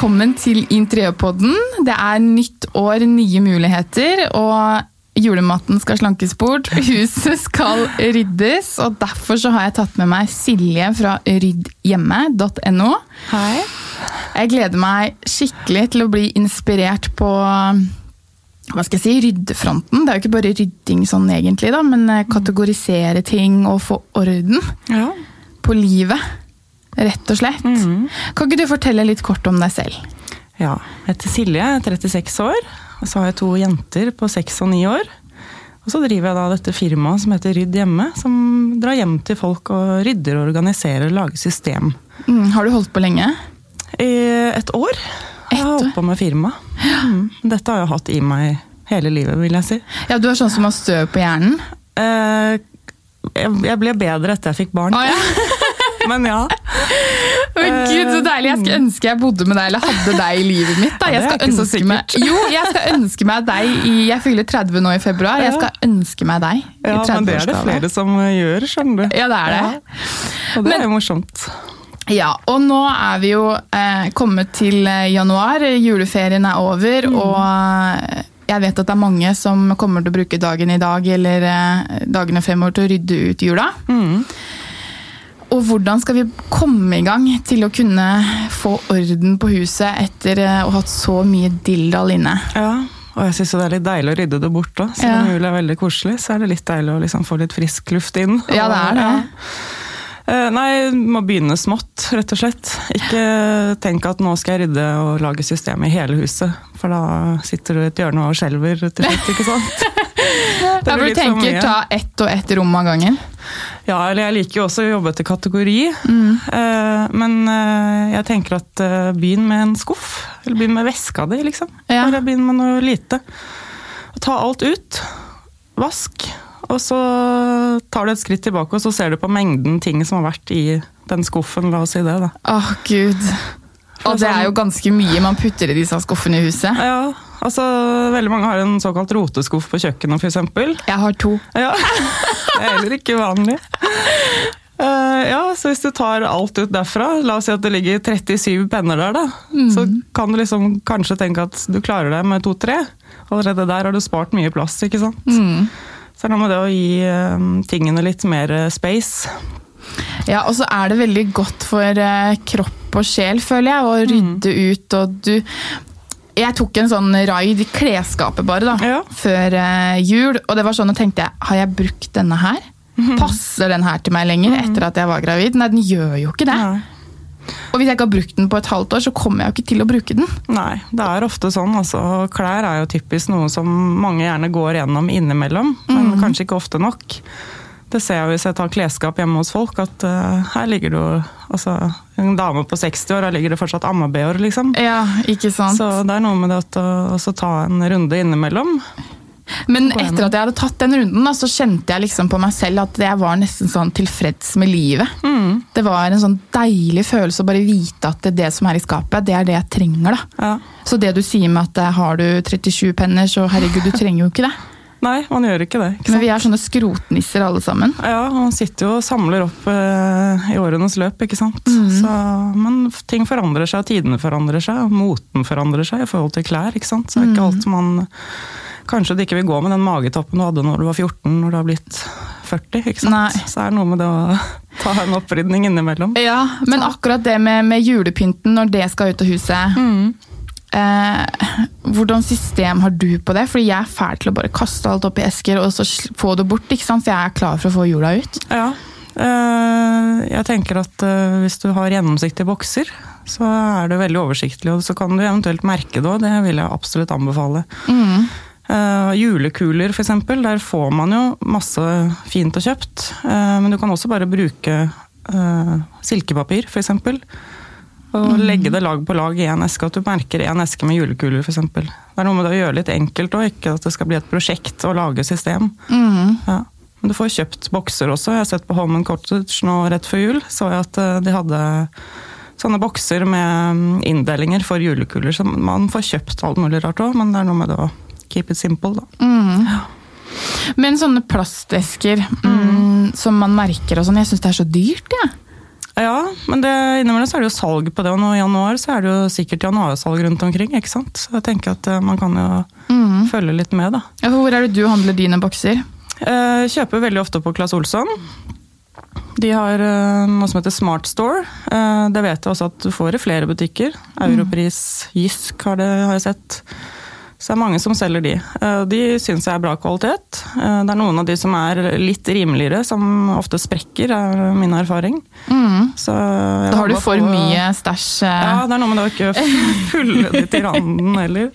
Velkommen til Interiørpodden. Det er nytt år, nye muligheter. Og julematen skal slankes bort, huset skal ryddes. Og derfor så har jeg tatt med meg Silje fra ryddhjemme.no. Hei. Jeg gleder meg skikkelig til å bli inspirert på hva skal jeg si, ryddefronten. Det er jo ikke bare rydding sånn egentlig, da, men kategorisere ting og få orden Ja. på livet. Rett og slett. Kan ikke du fortelle litt kort om deg selv? ja. Jeg heter Silje, jeg er 36 år. Og så har jeg to jenter på 6 og 9 år. Og så driver jeg da dette firmaet som heter Rydd hjemme, som drar hjem til folk og rydder, organiserer og lager system. Mm, har du holdt på lenge? I et år jeg har holdt på med firma. Mm. Dette har jeg hatt i meg hele livet, vil jeg si. Ja, Du er sånn som har støv på hjernen? Eh, jeg jeg ble bedre etter jeg fikk barn. Å, ja. Men ja. Men Gud, så deilig! Jeg skulle ønske jeg bodde med deg eller hadde deg i livet mitt. Da. Jeg skal ønske meg, jo, jeg skal ønske meg deg i Jeg fyller 30 nå i februar. Jeg skal ønske meg deg i ja, men det er det flere som gjør, skjønner du. Ja, det er det. Og det er jo morsomt. Ja, og nå er vi jo eh, kommet til eh, januar. Juleferien er over, Mm. og eh, jeg vet at det er mange som kommer til å bruke dagen i dag eller eh, dagene fremover til å rydde ut jula. Mm. Og hvordan skal vi komme i gang til å kunne få orden på huset etter eh, å ha hatt så mye dilldall inne? Ja, og jeg syns det er litt deilig å rydde det bort òg. Selv Ja. om jul er veldig koselig, så er det litt deilig å liksom få litt frisk luft inn. Ja, det er det. Ja. Eh, Nei, må begynne smått, rett og slett. Ikke tenk at nå skal jeg rydde og lage system i hele huset, for da sitter du i et hjørne og skjelver til slutt, ikke sant? Det blir for du litt for tenker mye. ta ett og ett rom av gangen? Ja, eller jeg liker jo også å jobbe etter kategori. Mm. Uh, Men uh, jeg tenker at uh, begynn med en skuff. Eller begynn med veska di, liksom. Ja. Bare begynn med noe lite. Ta alt ut. Vask. Og så tar du et skritt tilbake, og så ser du på mengden ting som har vært i den skuffen. La oss si det, da. Åh, gud. Og det er jo ganske mye man putter i disse skuffene i huset. Ja, altså Veldig mange har en såkalt roteskuff på kjøkkenet, f.eks. Jeg har to. Ja, det er heller ikke vanlig. Uh, ja, så Hvis du tar alt ut derfra, la oss si at det ligger 37 penner der, da, så kan du liksom kanskje tenke at du klarer deg med to-tre. Allerede der har du spart mye plass. ikke sant? Så det er noe med det å gi uh, tingene litt mer eh, space. Ja, og så er det veldig godt for eh, kropp og sjel, føler jeg, å rydde ut og du Jeg tok en sånn raid i klesskapet bare, da, Ja. før eh, jul. Og det var sånn, og tenkte jeg, har jeg brukt denne her? Passer den her til meg lenger etter at jeg var gravid? Nei, den gjør jo ikke det. Ja. Og hvis jeg ikke har brukt den på et halvt år, så kommer jeg jo ikke til å bruke den. Nei, det er ofte sånn. Altså, klær er jo typisk noe som mange gjerne går gjennom innimellom, men kanskje ikke ofte nok. Det ser jeg hvis jeg tar klesskap hjemme hos folk, at uh, her ligger det jo altså, En dame på 60 år, her ligger det fortsatt amme-bh-er, liksom. Ja, ikke sant? Så det er noe med det å også ta en runde innimellom. Men etter at jeg hadde tatt den runden, da, så kjente jeg liksom på meg selv at jeg var nesten sånn tilfreds med livet. Mm. Det var en sånn deilig følelse å bare vite at det, det som er i skapet, det er det jeg trenger. da. Ja. Så det du sier med at eh, har du 37 penner, så herregud, du trenger jo ikke det. Nei, man gjør ikke det. Ikke Men vi er sånne skrotnisser alle sammen. Ja, man sitter jo og samler opp eh, i årenes løp, ikke sant. Så, men ting forandrer seg, tidene forandrer seg, moten forandrer seg i forhold til klær. ikke sant? Så det er ikke alt man Kanskje du ikke vil gå med den magetoppen du hadde når du var 14, når du har blitt 40. ikke sant? Nei. Så er det noe med det å ta en opprydning innimellom. Ja, Men akkurat det med, med julepynten når det skal ut av huset eh, Hvordan system har du på det? Fordi jeg er fæl til å bare kaste alt opp i esker og så få det bort. ikke sant? For jeg er klar for å få jula ut. Ja. eh, jeg tenker at eh, hvis du har gjennomsiktige bokser, så er det veldig oversiktlig, og så kan du eventuelt merke det òg. Det vil jeg absolutt anbefale. Eh, julekuler f.eks., der får man jo masse fint og kjøpt. Uh, men du kan også bare bruke uh, silkepapir f.eks. Og legge det lag på lag i en eske, at du merker en eske med julekuler f.eks. Det er noe med det å gjøre litt enkelt òg, ikke at det skal bli et prosjekt å lage system. Ja. Men du får kjøpt bokser også. Jeg har sett på Holmen Cottage nå rett før jul. Så jeg at eh, de hadde sånne bokser med mm, inndelinger for julekuler. Så man får kjøpt alt mulig rart òg, men det er noe med det å keep it simple, da. Men sånne plastesker mm, som man merker og sånn, jeg syns det er så dyrt, jeg. Ja, men det, innimellom så er det jo salg på det, og nå i januar så er det jo sikkert januarsalg rundt omkring. ikke sant? Så jeg tenker at eh, man kan jo Mm. følge litt med, da. Ja, Hvor er det du handler dine bokser? Eh, kjøper veldig ofte på Claes Olsson. De har eh, noe som heter Smart Store. Eh, det vet jeg også at du får i flere butikker. Europris, Jysk har, det, har jeg sett. Så det er mange som selger de. Eh, De syns jeg er bra kvalitet. Eh, Det er noen av de som er litt rimeligere, som ofte sprekker, er min erfaring. Så Da har du for på- mye stæsj. eh. ja, det er noe med det å ikke fulle det til randen heller.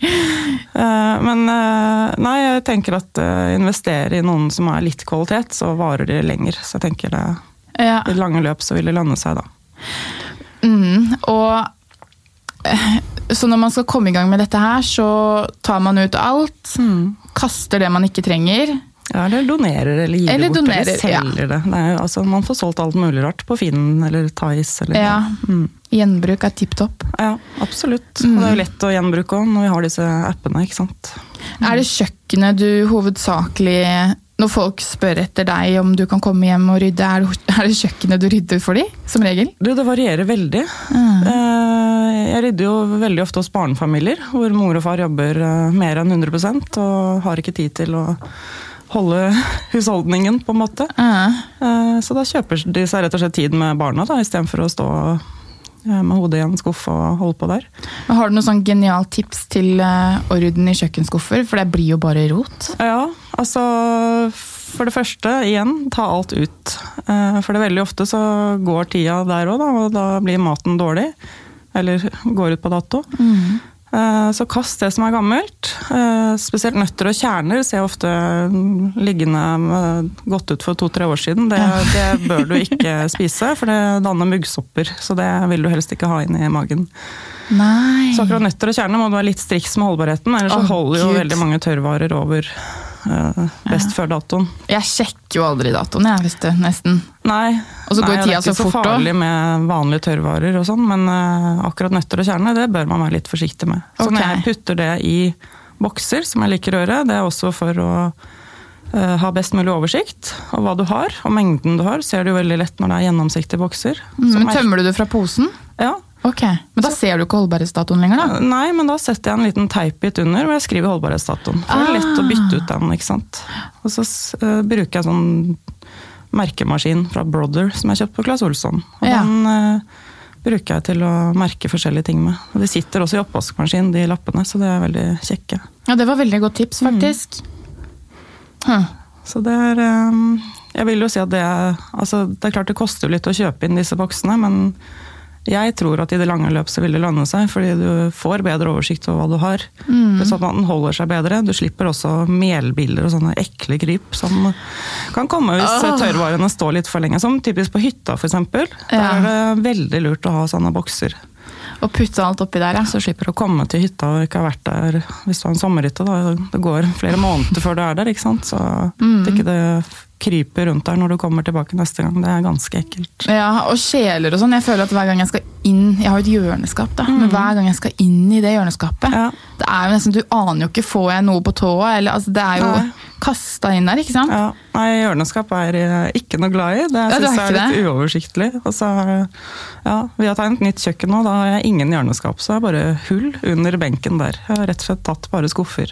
Men nei, jeg tenker at investere i noen som er litt kvalitet, så varer de lenger. Så jeg tenker det Ja. i lange løp så vil det lønne seg, da. Mm, og Så når man skal komme i gang med dette her, så tar man ut alt. Kaster det man ikke trenger. Ja, eller donerer eller gir Eller det bort, donerer, eller selger det. det er, jo- altså, man får solgt alt mulig rart på Finn eller Tice. Eller, Ja. Mm. Gjenbruk er tipp topp. ja, absolutt. Mm. det er jo lett å gjenbruke òg når vi har disse appene, ikke sant. Er det kjøkkenet du hovedsakelig Når folk spør etter deg om du kan komme hjem og rydde, er det, det kjøkkenet du rydder for dem? Som regel? Du, det varierer veldig. Mm. Jeg rydder jo veldig ofte hos barnefamilier, hvor mor og far jobber eh, mer enn 100% og har ikke tid til å holde husholdningen, på en måte. Eh, Så da kjøper de seg rett og slett tid med barna, da, istedenfor å stå eh, med hodet i en skuff og holde på der. Men Har du noe sånn genialt tips til eh, orden i kjøkkenskuffer? For det blir jo bare rot. Ja, altså For det første, igjen, ta alt ut. Eh, For det er veldig ofte så går tida der òg, og da blir maten dårlig. Eller går ut på dato. Eh, Så kast det som er gammelt. Eh, Spesielt nøtter og kjerner ser jeg ofte mm, liggende godt ut for to-tre år siden. Det, det bør du ikke spise, for det danner muggsopper. Så det vil du helst ikke ha inn i magen. Nei. Så akkurat nøtter og kjerner må du være litt striks med holdbarheten, ellers så holder jo Gud. veldig mange tørrvarer over eh, best før datoen. Jeg sjekker jo aldri datoen, jeg, hvis du, nesten. Nei, Og så går nei, tida det er ikke så farlig med vanlige tørrvarer og sånn, men eh, akkurat nøtter og kjerne, det bør man være litt forsiktig med. Så okay. når jeg putter det i bokser, som jeg liker å gjøre, det er også for å eh, ha best mulig oversikt over hva du har, og mengden du har, ser du veldig lett når det er gjennomsiktige bokser. Mm, Men tømmer du det fra posen? Ja, Ok, Men da ser du ikke holdbarhetsdatoen lenger, da? Nei, men da setter jeg en liten teipbit under hvor jeg skriver holdbarhetsdatoen. For det er lett å Ah. bytte ut den, ikke sant. Og så uh, bruker jeg sånn merkemaskin fra Brother som jeg kjøpte på Claes Olsson. Og Ja. den uh, bruker jeg til å merke forskjellige ting med. Og de sitter også i oppvaskmaskinen, de lappene, så det er veldig kjekke. Ja, Det var veldig godt tips, faktisk. Så det er eh, Jeg vil jo si at det er Altså, det er klart det koster litt å kjøpe inn disse boksene, men jeg tror at i det lange løp så vil det lønne seg, fordi du får bedre oversikt over hva du har. Mm. Sånn at den holder seg bedre. Du slipper også melbiller og sånne ekle kryp som kan komme hvis oh. tørrvarene står litt for lenge. Som typisk på hytta, f.eks. Ja. Da er det veldig lurt å ha sånne bokser. Og putte alt oppi der, ja. Så slipper du å komme til hytta og ikke ha vært der hvis du har en sommerhytte. Da. Det går flere måneder før du er der, ikke sant. Så Mm. det ikke det kryper rundt der når du kommer tilbake neste gang. Det er ganske ekkelt. Ja, og kjeler og sånn. Jeg føler at hver gang jeg skal inn Jeg har jo et hjørneskap, da. Men hver gang jeg skal inn i det hjørneskapet Ja. Det er jo nesten, Du aner jo ikke får jeg noe på tåa, eller altså Det er jo kasta inn der, ikke sant? Ja, nei, hjørneskap er jeg ikke noe glad i. Det Ja, du synes er jeg er litt litt uoversiktlig. Og så er- ja, vi har tegnet nytt kjøkken nå, da har jeg ingen hjørneskap. Så det er bare hull under benken der. Jeg har rett og slett tatt bare skuffer.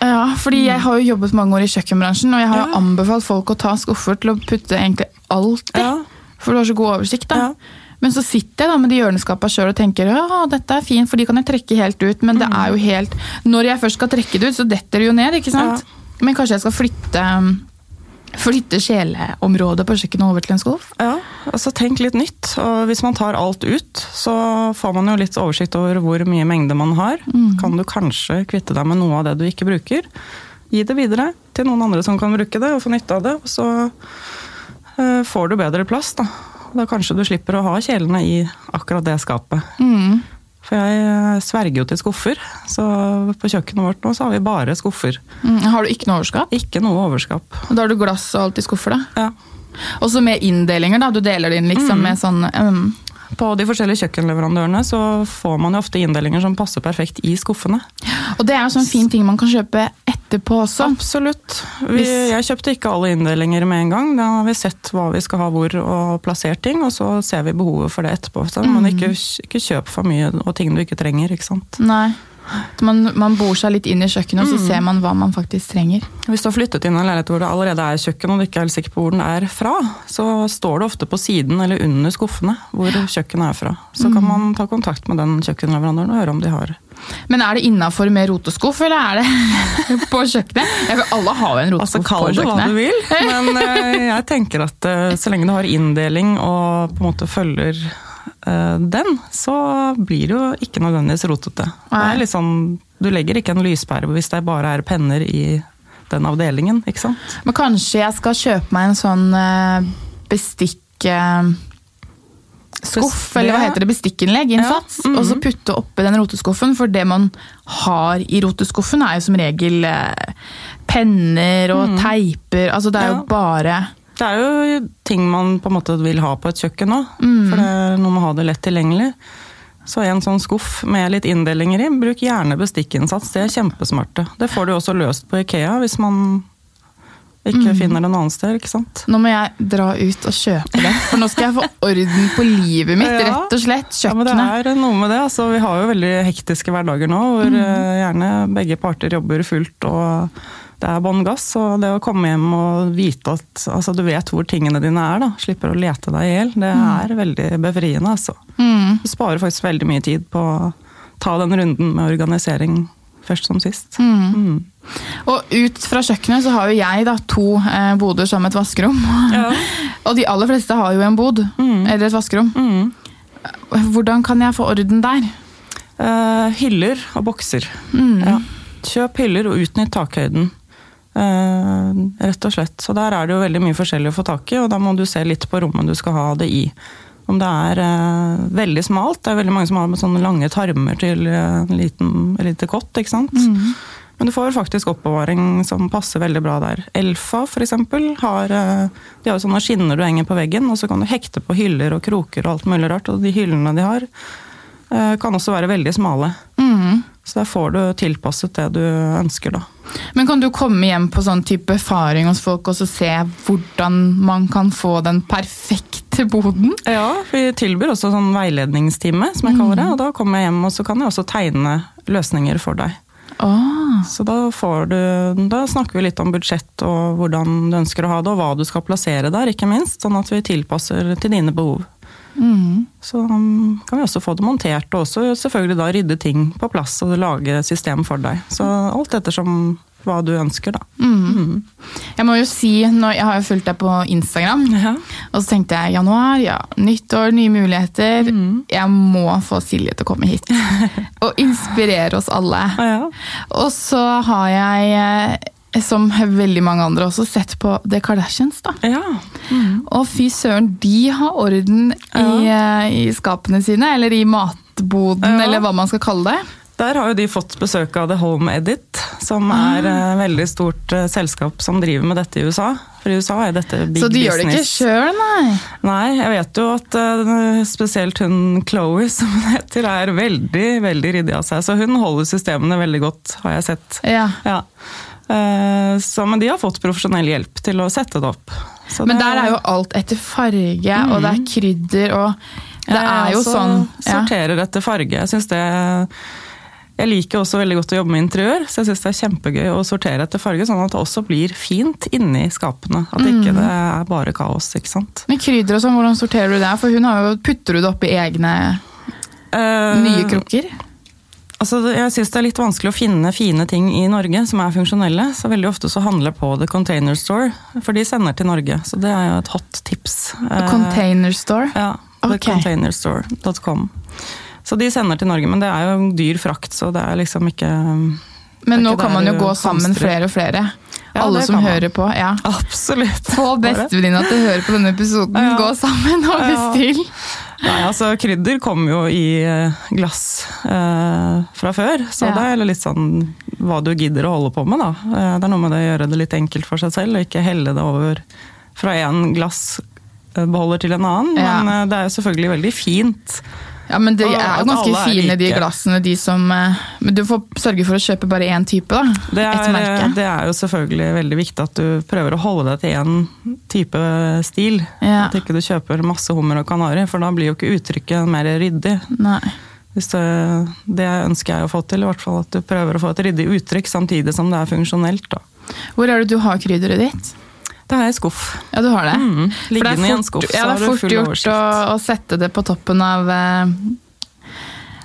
Ja, fordi jeg har jo jobbet mange år i kjøkkenbransjen, og jeg har jo Ja. anbefalt folk å ta skuffer til å putte egentlig alt i. Ja. For du har så god oversikt, da. Ja. Men så sitter jeg da med de hjørneskapene sjøl og tenker ja, dette er fint, for de kan jeg trekke helt ut. Men det er jo helt Når jeg først skal trekke det ut, så detter det jo ned, ikke sant? Men kanskje jeg skal flytte Flytte kjeleområdet på kjøkkenet over til en skuff? Ja, altså tenk litt nytt. Og hvis man tar alt ut, så får man jo litt oversikt over hvor mye mengde man har. Kan du kanskje kvitte deg med noe av det du ikke bruker. Gi det videre til noen andre som kan bruke det og få nytte av det. Og så eh, får du bedre plass, da. Da kanskje du slipper å ha kjelene i akkurat det skapet. Mm. For jeg eh, sverger jo til skuffer, så på kjøkkenet vårt nå så har vi bare skuffer. Mm. Har du ikke noe overskap? Ikke noe overskap. Da har du glass og alt i skuffer, da? Ja. Og så med inndelinger, da. Du deler det inn liksom med sånn um, På de forskjellige kjøkkenleverandørene så får man jo ofte inndelinger som passer perfekt i skuffene. Og det er jo sånn fin ting man kan kjøpe etterpå også. Absolutt. Vi, jeg kjøpte ikke alle inndelinger med en gang. Da har vi sett hva vi skal ha hvor og plassert ting, og så ser vi behovet for det etterpå. Så Mm. man ikke, ikke kjøp for mye og ting du ikke trenger. ikke sant? Nei. Man, man bor seg litt inn i kjøkkenet, og så Mm. ser man hva man faktisk trenger. Hvis du har flyttet inn i en leilighet hvor det allerede er kjøkken, og du ikke er helt sikker på hvor den er fra, så står det ofte på siden eller under skuffene hvor kjøkkenet er fra. Så Mm. kan man ta kontakt med den kjøkkenleverandøren og høre om de har Men er det innafor med roteskuff, eller er det på kjøkkenet? Jeg, alle har jo en Altså, på på Kall det hva du vil, men eh, jeg tenker at eh, så lenge du har inndeling og på en måte følger den, så blir det jo ikke nødvendigvis rotete. Det er litt sånn, du legger ikke en lyspære hvis det bare er penner i den avdelingen, ikke sant? Men kanskje jeg skal kjøpe meg en sånn bestikkskuff, bestikk... eh, Skuff, eller hva heter det, bestikkinnlegg, innsats, Ja, -hmm. og så putte oppi den roteskuffen, for det man har i roteskuffen er jo som regel eh, penner og teiper, altså det er jo. Ja. bare Det er jo ting man på en måte vil ha på et kjøkken òg, Mm. for det er noe med å ha det lett tilgjengelig. Så en sånn skuff med litt inndelinger i, bruk gjerne bestikkinnsats, det er kjempesmarte. Det får du også løst på Ikea hvis man ikke Mm. finner det noe annet sted, ikke sant. Nå må jeg dra ut og kjøpe det, for nå skal jeg få orden på livet mitt, Ja. rett og slett. Kjøkkenet. Ja, men det er noe med det. Altså, vi har jo veldig hektiske hverdager nå, hvor Mm. eh, gjerne begge parter jobber fullt og det er bånn gass. Og det å komme hjem og vite at altså, du vet hvor tingene dine er, da. slipper å lete deg i hjel, det er veldig befriende. Altså. Mm. Du sparer faktisk veldig mye tid på å ta den runden med organisering først som sist. Mm. Mm. Og ut fra kjøkkenet så har jo jeg da to eh, boder som et vaskerom. Ja. og de aller fleste har jo en bod, Mm. eller et vaskerom. Mm. Hvordan kan jeg få orden der? Eh, hyller og bokser. Mm. Ja. Kjøp hyller og utnytt takhøyden. Eh, rett og slett. Så der er det jo veldig mye forskjellig å få tak i, og da må du se litt på rommet du skal ha det i. Om det er eh, veldig smalt, det er veldig mange som har med sånne lange tarmer til eh, en liten, lite kott, ikke sant. Mm. Men du får faktisk oppbevaring som passer veldig bra der. Elfa eksempel, har, de har jo sånne skinner du henger på veggen, og så kan du hekte på hyller og kroker og alt mulig rart. Og de hyllene de har, kan også være veldig smale. Mm. Så der får du tilpasset det du ønsker, da. Men kan du komme hjem på sånn type erfaring hos folk og så se hvordan man kan få den perfekte boden? Ja, vi tilbyr også sånn veiledningstime, som jeg kaller det. Og da kommer jeg hjem, og så kan jeg også tegne løsninger for deg. Ah. Så da, får du, da snakker vi litt om budsjett og hvordan du ønsker å ha det, og hva du skal plassere der, ikke minst. Sånn at vi tilpasser til dine behov. Mm. Så um, kan vi også få det montert, og også selvfølgelig da rydde ting på plass og lage system for deg. Så alt ettersom hva du ønsker, da. Mm. Jeg må jo si, jeg har jo fulgt deg på Instagram, Ja. og så tenkte jeg januar, ja, nyttår, nye muligheter. Mm. Jeg må få Silje til å komme hit og inspirere oss alle. Ja. Og så har jeg, eh, som veldig mange andre også, sett på The Kardashians. da. ja. Mm. Og fy søren, de har orden i, eh, i skapene sine, eller i matboden, Ja. eller hva man skal kalle det. Der har jo de fått besøk av The Home Edit, som er Ah. et veldig stort eh, selskap som driver med dette i USA. For i USA er dette big business. Så de gjør det ikke business. sjøl, nei. Nei, jeg vet jo at eh, spesielt hun Chloé, som hun heter, er veldig veldig ryddig av seg. Så hun holder systemene veldig godt, har jeg sett. Ja. Ja. Eh, Så, men de har fått profesjonell hjelp til å sette det opp. Så Men det- der er jo alt etter farge, og det er krydder, og det ja, er jo sånn ja. Sorterer etter farge. Jeg syns det jeg liker også veldig godt å jobbe med interiør, så jeg syns det er kjempegøy å sortere etter farge, sånn at det også blir fint inni skapene. At ikke det er bare kaos, ikke sant. Men krydder og sånn, hvordan sorterer du det? For hun har jo, putter du det oppi egne uh, nye krukker? Altså, jeg syns det er litt vanskelig å finne fine ting i Norge som er funksjonelle. Så veldig ofte så handler jeg på The Container Store, for de sender til Norge. Så det er jo et hot tips. The Container store? Ja, Ok. thecontainerstore.com. Så de sender til Norge, men det er jo dyr frakt, så det er liksom ikke Men er nå kan man jo gå sammen hamstrer. flere og flere. Ja, Alle som hører på. ja. Absolutt. Få bestevenninna til å høre på denne episoden. Ja. Gå sammen og Ja. bestill. Nei, altså krydder kommer jo i eh, glass eh, fra før, så Ja. det er litt sånn hva du gidder å holde på med, da. Eh, det er noe med det å gjøre det litt enkelt for seg selv, og ikke helle det over fra en glassbeholder til en annen. Ja. Men eh, det er jo selvfølgelig veldig fint Ja, men de er jo ganske er fine, de glassene, de som eh, Men du får sørge for å kjøpe bare én type, da. Det Et er, det er jo selvfølgelig veldig viktig at du prøver å holde deg til én type stil. Ja. At ikke du kjøper masse hummer og kanari, for da blir jo ikke uttrykket mer ryddig. Nei. Det, det ønsker jeg å få til, i hvert fall at du prøver å få et ryddig uttrykk samtidig som det er funksjonelt. Da. Hvor er det du har krydderet ditt? Det har jeg i skuff. Ja, du har det? Mm, Liggende det er i en fort- skuff, ja, det er fort gjort å, å sette det på toppen av eh,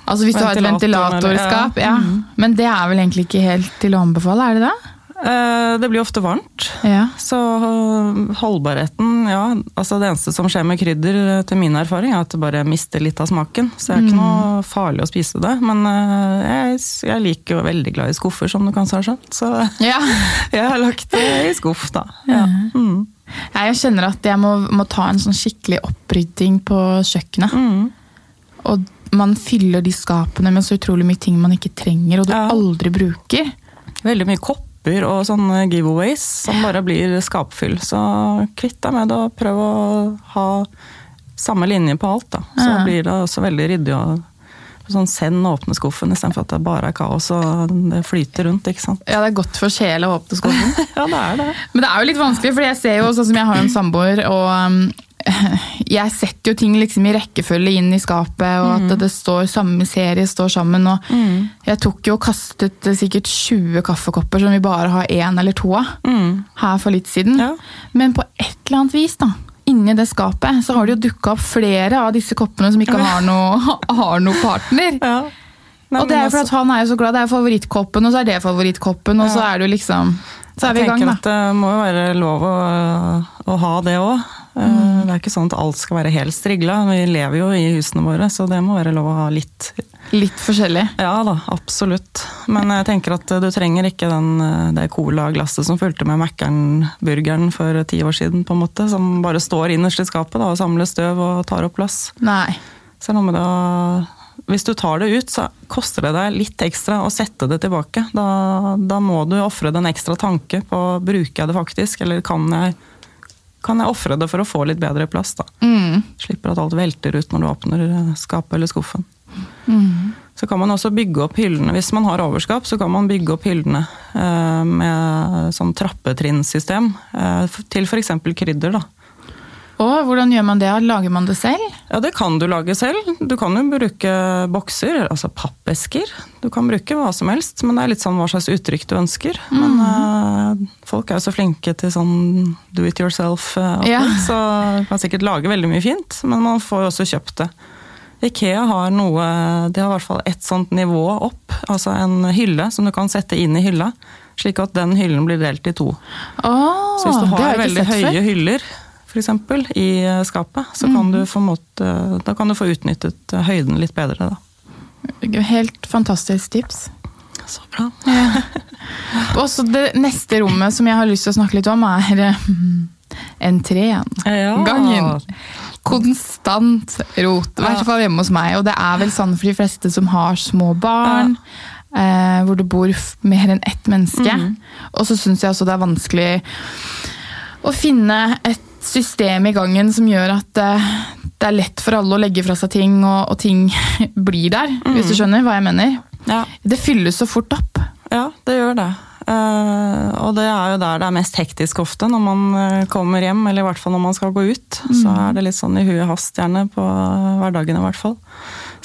Altså hvis du har et ventilatorskap, eller- ventilatorskap, ja. Mm. Men det er vel egentlig ikke helt til å anbefale, er det det? Eh, Det blir ofte varmt, Ja. så øh, holdbarheten ja, altså Det eneste som skjer med krydder, eh, til min erfaring, er at det bare mister litt av smaken. Så det er ikke noe farlig å spise det. Men jeg, jeg liker jo veldig glad i skuffer, som du kanskje har skjønt. Så ja. jeg har lagt det i skuff, da. Ja. Mm. Jeg kjenner at jeg må, må ta en sånn skikkelig opprydding på kjøkkenet. Mm. Og man fyller de skapene med så utrolig mye ting man ikke trenger, og du aldri bruker. Veldig mye kopper og sånne giveaways som bare blir skapfyll. Så kvitt deg med det og prøv å ha samme linje på alt. da. Så Ja. blir det også veldig ryddig å sånn send og åpne skuffen istedenfor at det bare er kaos og det flyter rundt. ikke sant? Ja, det er godt for sjela å åpne skuffen. Ja, det er det. Men det er jo litt vanskelig, for jeg ser jo, sånn som jeg har en samboer, og um, jeg setter jo ting liksom i rekkefølge inn i skapet, og at det står samme serie står sammen. Og jeg tok jo og kastet eh, sikkert 20 kaffekopper som vi bare har én eller to av Mm. her for litt siden. Ja. Men på et eller annet vis, da, inni det skapet, så har det jo dukka opp flere av disse koppene som ikke har noe, har noe partner. Ja. Nei, og det er jo for altså- han er jo så glad. Det er favorittkoppen, og så er det favorittkoppen, og så er det jo liksom Så er vi i gang, da. at det må jo være lov å, å ha det òg. Mm. Det er ikke sånn at alt skal være helt strigla. Vi lever jo i husene våre, så det må være lov å ha litt Litt forskjellig. Ja da, absolutt. Men jeg tenker at du trenger ikke den, det colaglasset som fulgte med Mækkern-burgeren for ti år siden, på en måte. Som bare står innerst i skapet da, og samler støv og tar opp plass. Nei. Så er det noe med det å Hvis du tar det ut, så koster det deg litt ekstra å sette det tilbake. Da, da må du ofre en ekstra tanke på bruker jeg det faktisk, eller kan jeg, kan jeg ofre det for å få litt bedre plass. da. Mm. Slipper at alt velter ut når du åpner skapet eller skuffen. Mm. Så kan man også bygge opp hyllene. Hvis man har overskap, så kan man bygge opp hyllene eh, med sånn trappetrinnsystem eh, til f.eks. krydder. da. Og hvordan gjør man det? Lager man det selv? Ja, det kan du lage selv. Du kan jo bruke bokser, altså pappesker. Du kan bruke hva som helst, men det er litt sånn hva slags uttrykk du ønsker. Men uh, folk er jo så flinke til sånn do it yourself, uh, Ja. så du kan sikkert lage veldig mye fint, men man får jo også kjøpt det. Ikea har noe, de har i hvert fall ett sånt nivå opp, altså en hylle som du kan sette inn i hylla, slik at den hyllen blir delt i to. Oh, Så hvis du har veldig høye før. hyller eksempel, i skapet, så kan du få måte, da kan du få utnyttet eh, høyden litt bedre. Da. Helt fantastisk tips. Så bra. Og så det neste rommet som jeg har lyst til å snakke litt om, er eh, entreen. Ja. Gangen. Konstant rot. I hvert fall hjemme hos meg. Og det er vel sånn for de fleste som har små barn. Eh, hvor det bor mer enn ett menneske. Mm. Og så syns jeg også det er vanskelig å finne et system i gangen som gjør at eh, det er lett for alle å legge fra seg ting, og, og ting blir der. Hvis Mhm. du skjønner hva jeg mener. Ja. Det fylles så fort opp. ja, det gjør det. Uh, og det er jo der det er mest hektisk ofte, når man eh, kommer hjem, eller i hvert fall når man skal gå ut. Så er det litt sånn i huet hast gjerne på hverdagen i hvert fall.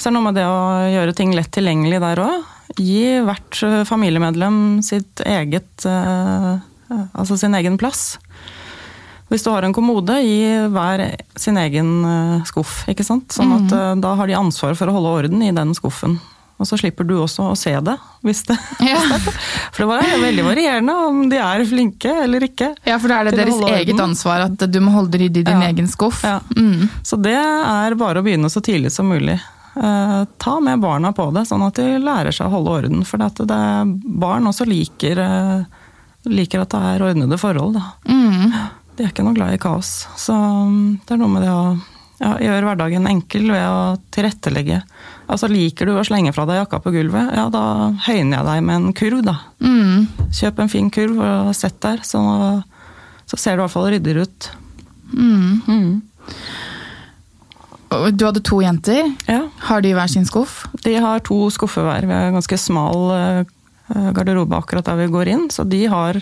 Så det er noe med det å gjøre ting lett tilgjengelig der òg. Gi hvert familiemedlem sitt eget eh, Altså sin egen plass. Hvis du har en kommode, i hver sin egen eh, skuff. ikke sant? Sånn at eh, Da har de ansvar for å holde orden i den skuffen. Og så slipper du også å se det. hvis det Ja. For det var veldig varierende om de er flinke eller ikke. Ja, for da er det deres eget ansvar at du må holde det ryddig i din Ja. egen skuff. Ja. Mm. Så det er bare å begynne så tidlig som mulig. Eh, ta med barna på det, sånn at de lærer seg å holde orden. For at det, barn også liker, liker at det er ordnede forhold. Da. Mm. De er ikke noe glad i kaos. Så mm, det er noe med det å ja, gjøre hverdagen enkel ved å tilrettelegge. Altså Liker du å slenge fra deg jakka på gulvet, ja da høyner jeg deg med en kurv, da. Mm. Kjøp en fin kurv og sett der, så, så ser du i hvert fall ryddigere ut. Mm. Mm. Du hadde to jenter. Ja. Har de hver sin skuff? De har to skuffer hver. Vi har en ganske smal eh, garderobe akkurat der vi går inn, så de har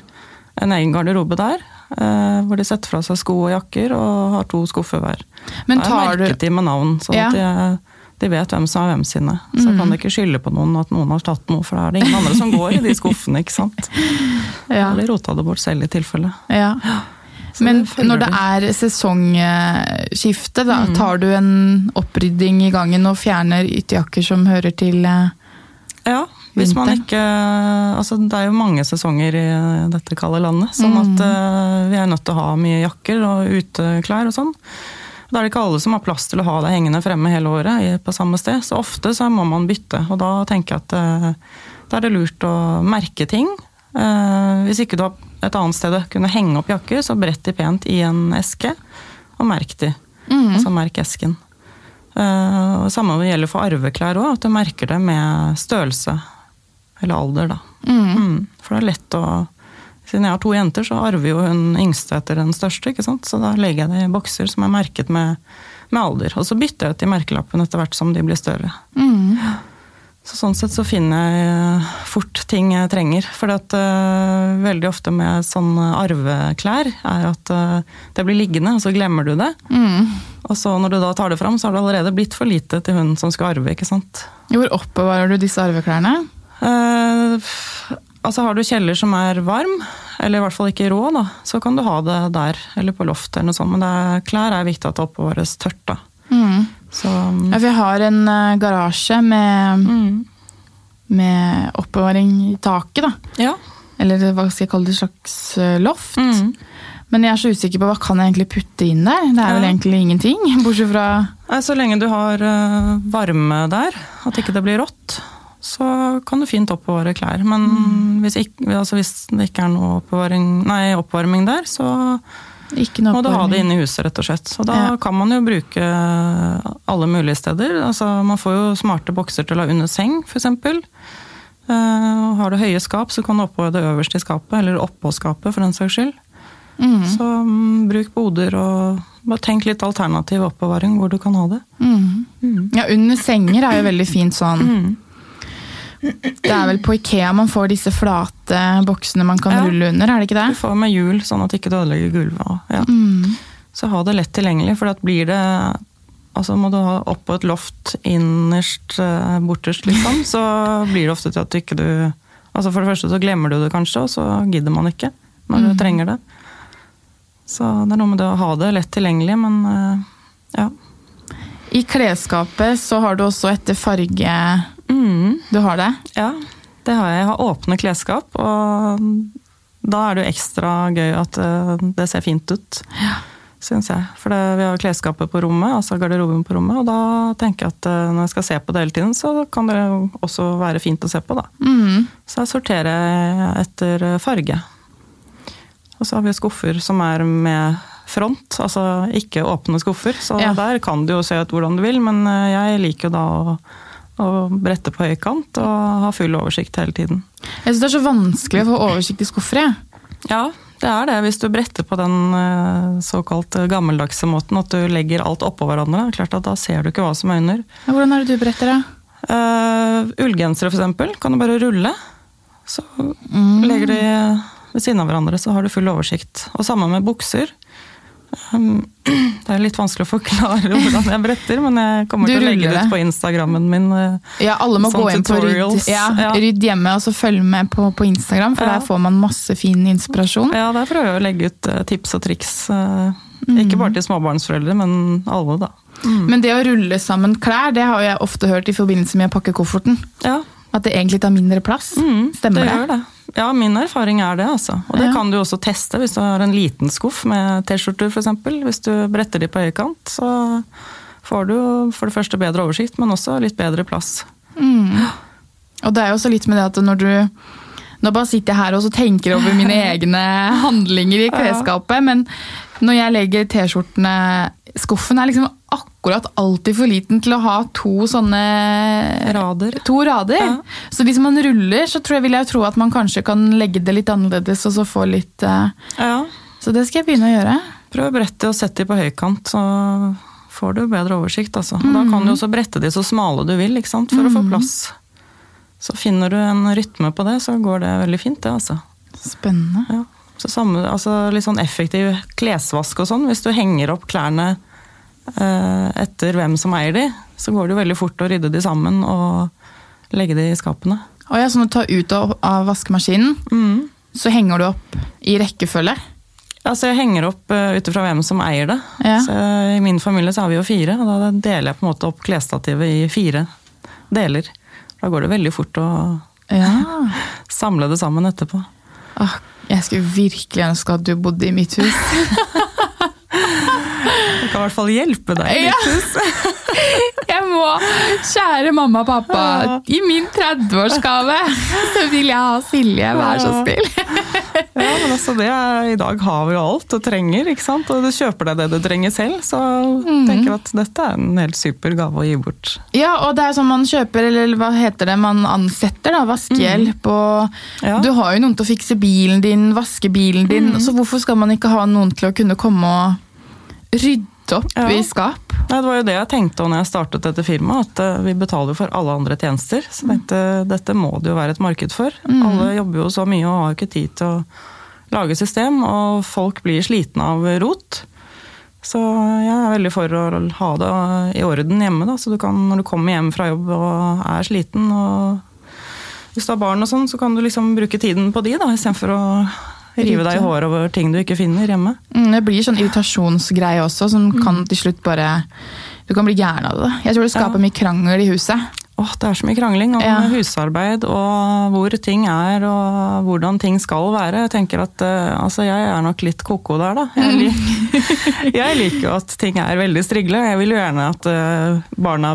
en egen garderobe der. Eh, Hvor de setter fra seg sko og jakker og har to skuffer hver. Men Da jeg merket du de med navn, sånn Ja. at de, de vet hvem som er hvem sine. Så kan de ikke skylde på noen at noen har tatt noe, for da er det ingen andre som går i de skuffene. ikke sant? ja. Eller rota det bort selv i tilfelle. Ja. Så Men det når det er sesongskifte, da, Mm. tar du en opprydding i gangen og fjerner ytterjakker som hører til eh, Ja, hvis man ikke Altså, det er jo mange sesonger i dette kalde landet, sånn Mm. at uh, vi er nødt til å ha mye jakker og uteklær og sånn. Da er det ikke alle som har plass til å ha det hengende fremme hele året på samme sted, så ofte så må man bytte. Og da tenker jeg at uh, da er det lurt å merke ting. Uh, hvis ikke du har et annet sted å kunne henge opp jakker, så brett de pent i en eske, og merk de. mm. Altså merk esken. Uh, og Samme gjelder for arveklær òg, at du merker det med størrelse. Eller alder, da. Mm. Mm, for det er lett å Siden jeg har to jenter, så arver jo hun yngste etter den største. ikke sant? Så da legger jeg det i bokser som er merket med, med alder. Og så bytter jeg ut de merkelappene etter hvert som de blir større. Mm. Så sånn sett så finner jeg fort ting jeg trenger. For at, øh, veldig ofte med sånn arveklær er at uh, det blir liggende, og så glemmer du det. Mm. Og så når du da tar det fram, så har det allerede blitt for lite til hun som skal arve, ikke sant. Hvor oppbevarer du disse arveklærne? Eh, altså har du kjeller som er varm, eller i hvert fall ikke rå, da, så kan du ha det der, eller på loftet eller noe sånt. Men det er, klær er viktig at det oppbevares tørt, da. Mm. Så Ja, for jeg har en eh, garasje med, mm. med oppbevaring i taket, da. Ja. Eller hva skal jeg kalle det, slags eh, loft. Mm. Men jeg er så usikker på hva kan jeg egentlig putte inn der. Det er vel Ja. egentlig ingenting, bortsett fra Så lenge du har varme der, at ikke det blir rått, så kan du fint oppbevare klær. Men hvis, ikke, altså hvis det ikke er noe nei, oppvarming der, så ikke noe må du ha det inne i huset, rett og slett. Så da Ja. kan man jo bruke alle mulige steder. Altså, man får jo smarte bokser til å ha under seng, f.eks. Uh, har du høye skap, så kan du oppbevare det øverst i skapet, eller oppå skapet, for den saks skyld. Mm. Så um, bruk boder, og bare tenk litt alternativ oppbevaring hvor du kan ha det. Mm. Mm. Ja, under senger er jo veldig fint sånn. Det er vel på Ikea man får disse flate boksene man kan Ja. rulle under, er det ikke det? Du får med hjul, sånn at ikke du ødelegger gulvet. Ja. Mm. Så ha det lett tilgjengelig, for at blir det Altså må du ha opp på et loft innerst, bortest, borterst, liksom, så blir det ofte til at du ikke du Altså For det første så glemmer du det kanskje, og så gidder man ikke når du Mm. trenger det. Så det er noe med det å ha det lett tilgjengelig, men eh, ja. I klesskapet så har du også etter farge Mm, Du har det? ja, det har jeg. Jeg har åpne klesskap, og da er det jo ekstra gøy at eh, det ser fint ut. Syns jeg. For det, vi har klesskapet på rommet, altså garderoben på rommet, og da tenker jeg at eh, når jeg skal se på det hele tiden, så kan det også være fint å se på, da. Mm. Så jeg sorterer etter farge. Og så har vi skuffer som er med front, altså ikke åpne skuffer. Så Ja. der kan du jo se ut hvordan du vil, men eh, jeg liker jo da å, å brette på høykant og ha full oversikt hele tiden. Jeg syns det er så vanskelig å få oversikt i skuffer. jeg. Ja, det er det. Hvis du bretter på den eh, såkalt gammeldagse måten, at du legger alt oppå hverandre, klart at da ser du ikke hva som er under. Ja, Hvordan er det du bretter, da? Uh, Ullgensere eksempel, kan du bare rulle. Så Mm. legger du ved siden av hverandre, så har du full oversikt. Og samme med bukser. Um, det er litt vanskelig å forklare hvordan jeg bretter, men jeg kommer Du til å legge det ut på Instagrammen min. eh, Ja, alle må Sånn gå inn på Rydd, ja, ja. Rydd hjemme og så følge med på, på Instagram, for Ja. der får man masse fin inspirasjon. Ja, der prøver jeg å legge ut eh, tips og triks. eh, Mm. Ikke bare til småbarnsforeldre, men alle, da. Men det å rulle sammen klær, det har jeg ofte hørt i forbindelse med å pakke kofferten. Ja, At det egentlig tar mindre plass. Mm, Stemmer det? det? gjør det. Ja, min erfaring er det, altså. Og det Ja. kan du også teste hvis du har en liten skuff med T-skjorter, f.eks. Hvis du bretter de på øyekant, så får du for det første bedre oversikt, men også litt bedre plass. Mm. Og det er jo også litt med det at når du Nå bare sitter jeg her og så tenker over mine egne handlinger i klesskapet, men når jeg legger T-skjortene Skuffen er liksom akkurat alltid for liten til å ha to sånne Rader. To rader. Ja. Så hvis man ruller, så tror jeg, vil jeg tro at man kanskje kan legge det litt annerledes og så få litt uh... Ja. Så det skal jeg begynne å gjøre. Prøv å brette og sette de på høykant, så får du bedre oversikt. Altså. Og Da kan du også brette de så smale du vil sant? for å få plass. Så finner du en rytme på det, så går det veldig fint, det. altså. Spennende. Ja. Så samme, altså litt sånn effektiv klesvask og sånn. Hvis du henger opp klærne etter hvem som eier de, så går det jo veldig fort å rydde de sammen og legge de i skapene. Og ja, så når du tar ut av, av vaskemaskinen, Mm. så henger du opp i rekkefølge. Altså jeg henger opp uh, ut ifra hvem som eier det. Ja. Så, eh, I min familie så har vi jo fire, og da deler jeg på en måte opp klesstativet i fire deler. Da går det veldig fort å Ja. samle det sammen etterpå. Åh, jeg skulle virkelig ønske at du bodde i mitt hus. Jeg kan i hvert fall hjelpe deg. Ja. Jeg må, kjære mamma og pappa, i min 30-årsgave så vil jeg ha Silje, vær så snill. Ja, men altså det I dag har vi jo alt du trenger, ikke sant? og du kjøper deg det du trenger selv. Så mm. tenker at dette er en helt super gave å gi bort. Ja, og det er sånn man kjøper, eller hva heter det, man ansetter da, vaskehjelp, og Ja. du har jo noen til å fikse bilen din, vaske bilen din, så hvorfor skal man ikke ha noen til å kunne komme og rydde opp Ja. i skap? Nei, det var jo det jeg tenkte når jeg startet dette firmaet, at eh, vi betaler for alle andre tjenester. Så jeg tenkte dette må det jo være et marked for. Alle jobber jo så mye og har ikke tid til å lage system, og folk blir slitne av rot. Så jeg er veldig for å ha det i orden hjemme, da, så du kan, når du kommer hjem fra jobb og er sliten og hvis du har barn og sånn, så kan du liksom bruke tiden på de, da, istedenfor å rive deg i håret over ting du ikke finner hjemme. Mm, Det blir sånn irritasjonsgreie også, som kan til slutt bare Du kan bli gæren av det. Jeg tror det skaper Ja. mye krangel i huset. Åh, det er så mye krangling om Ja. husarbeid og hvor ting er og hvordan ting skal være. Jeg tenker at uh, altså jeg er nok litt koko der, da. Jeg, lik, jeg liker jo at ting er veldig strigle. Jeg vil jo gjerne at uh, barna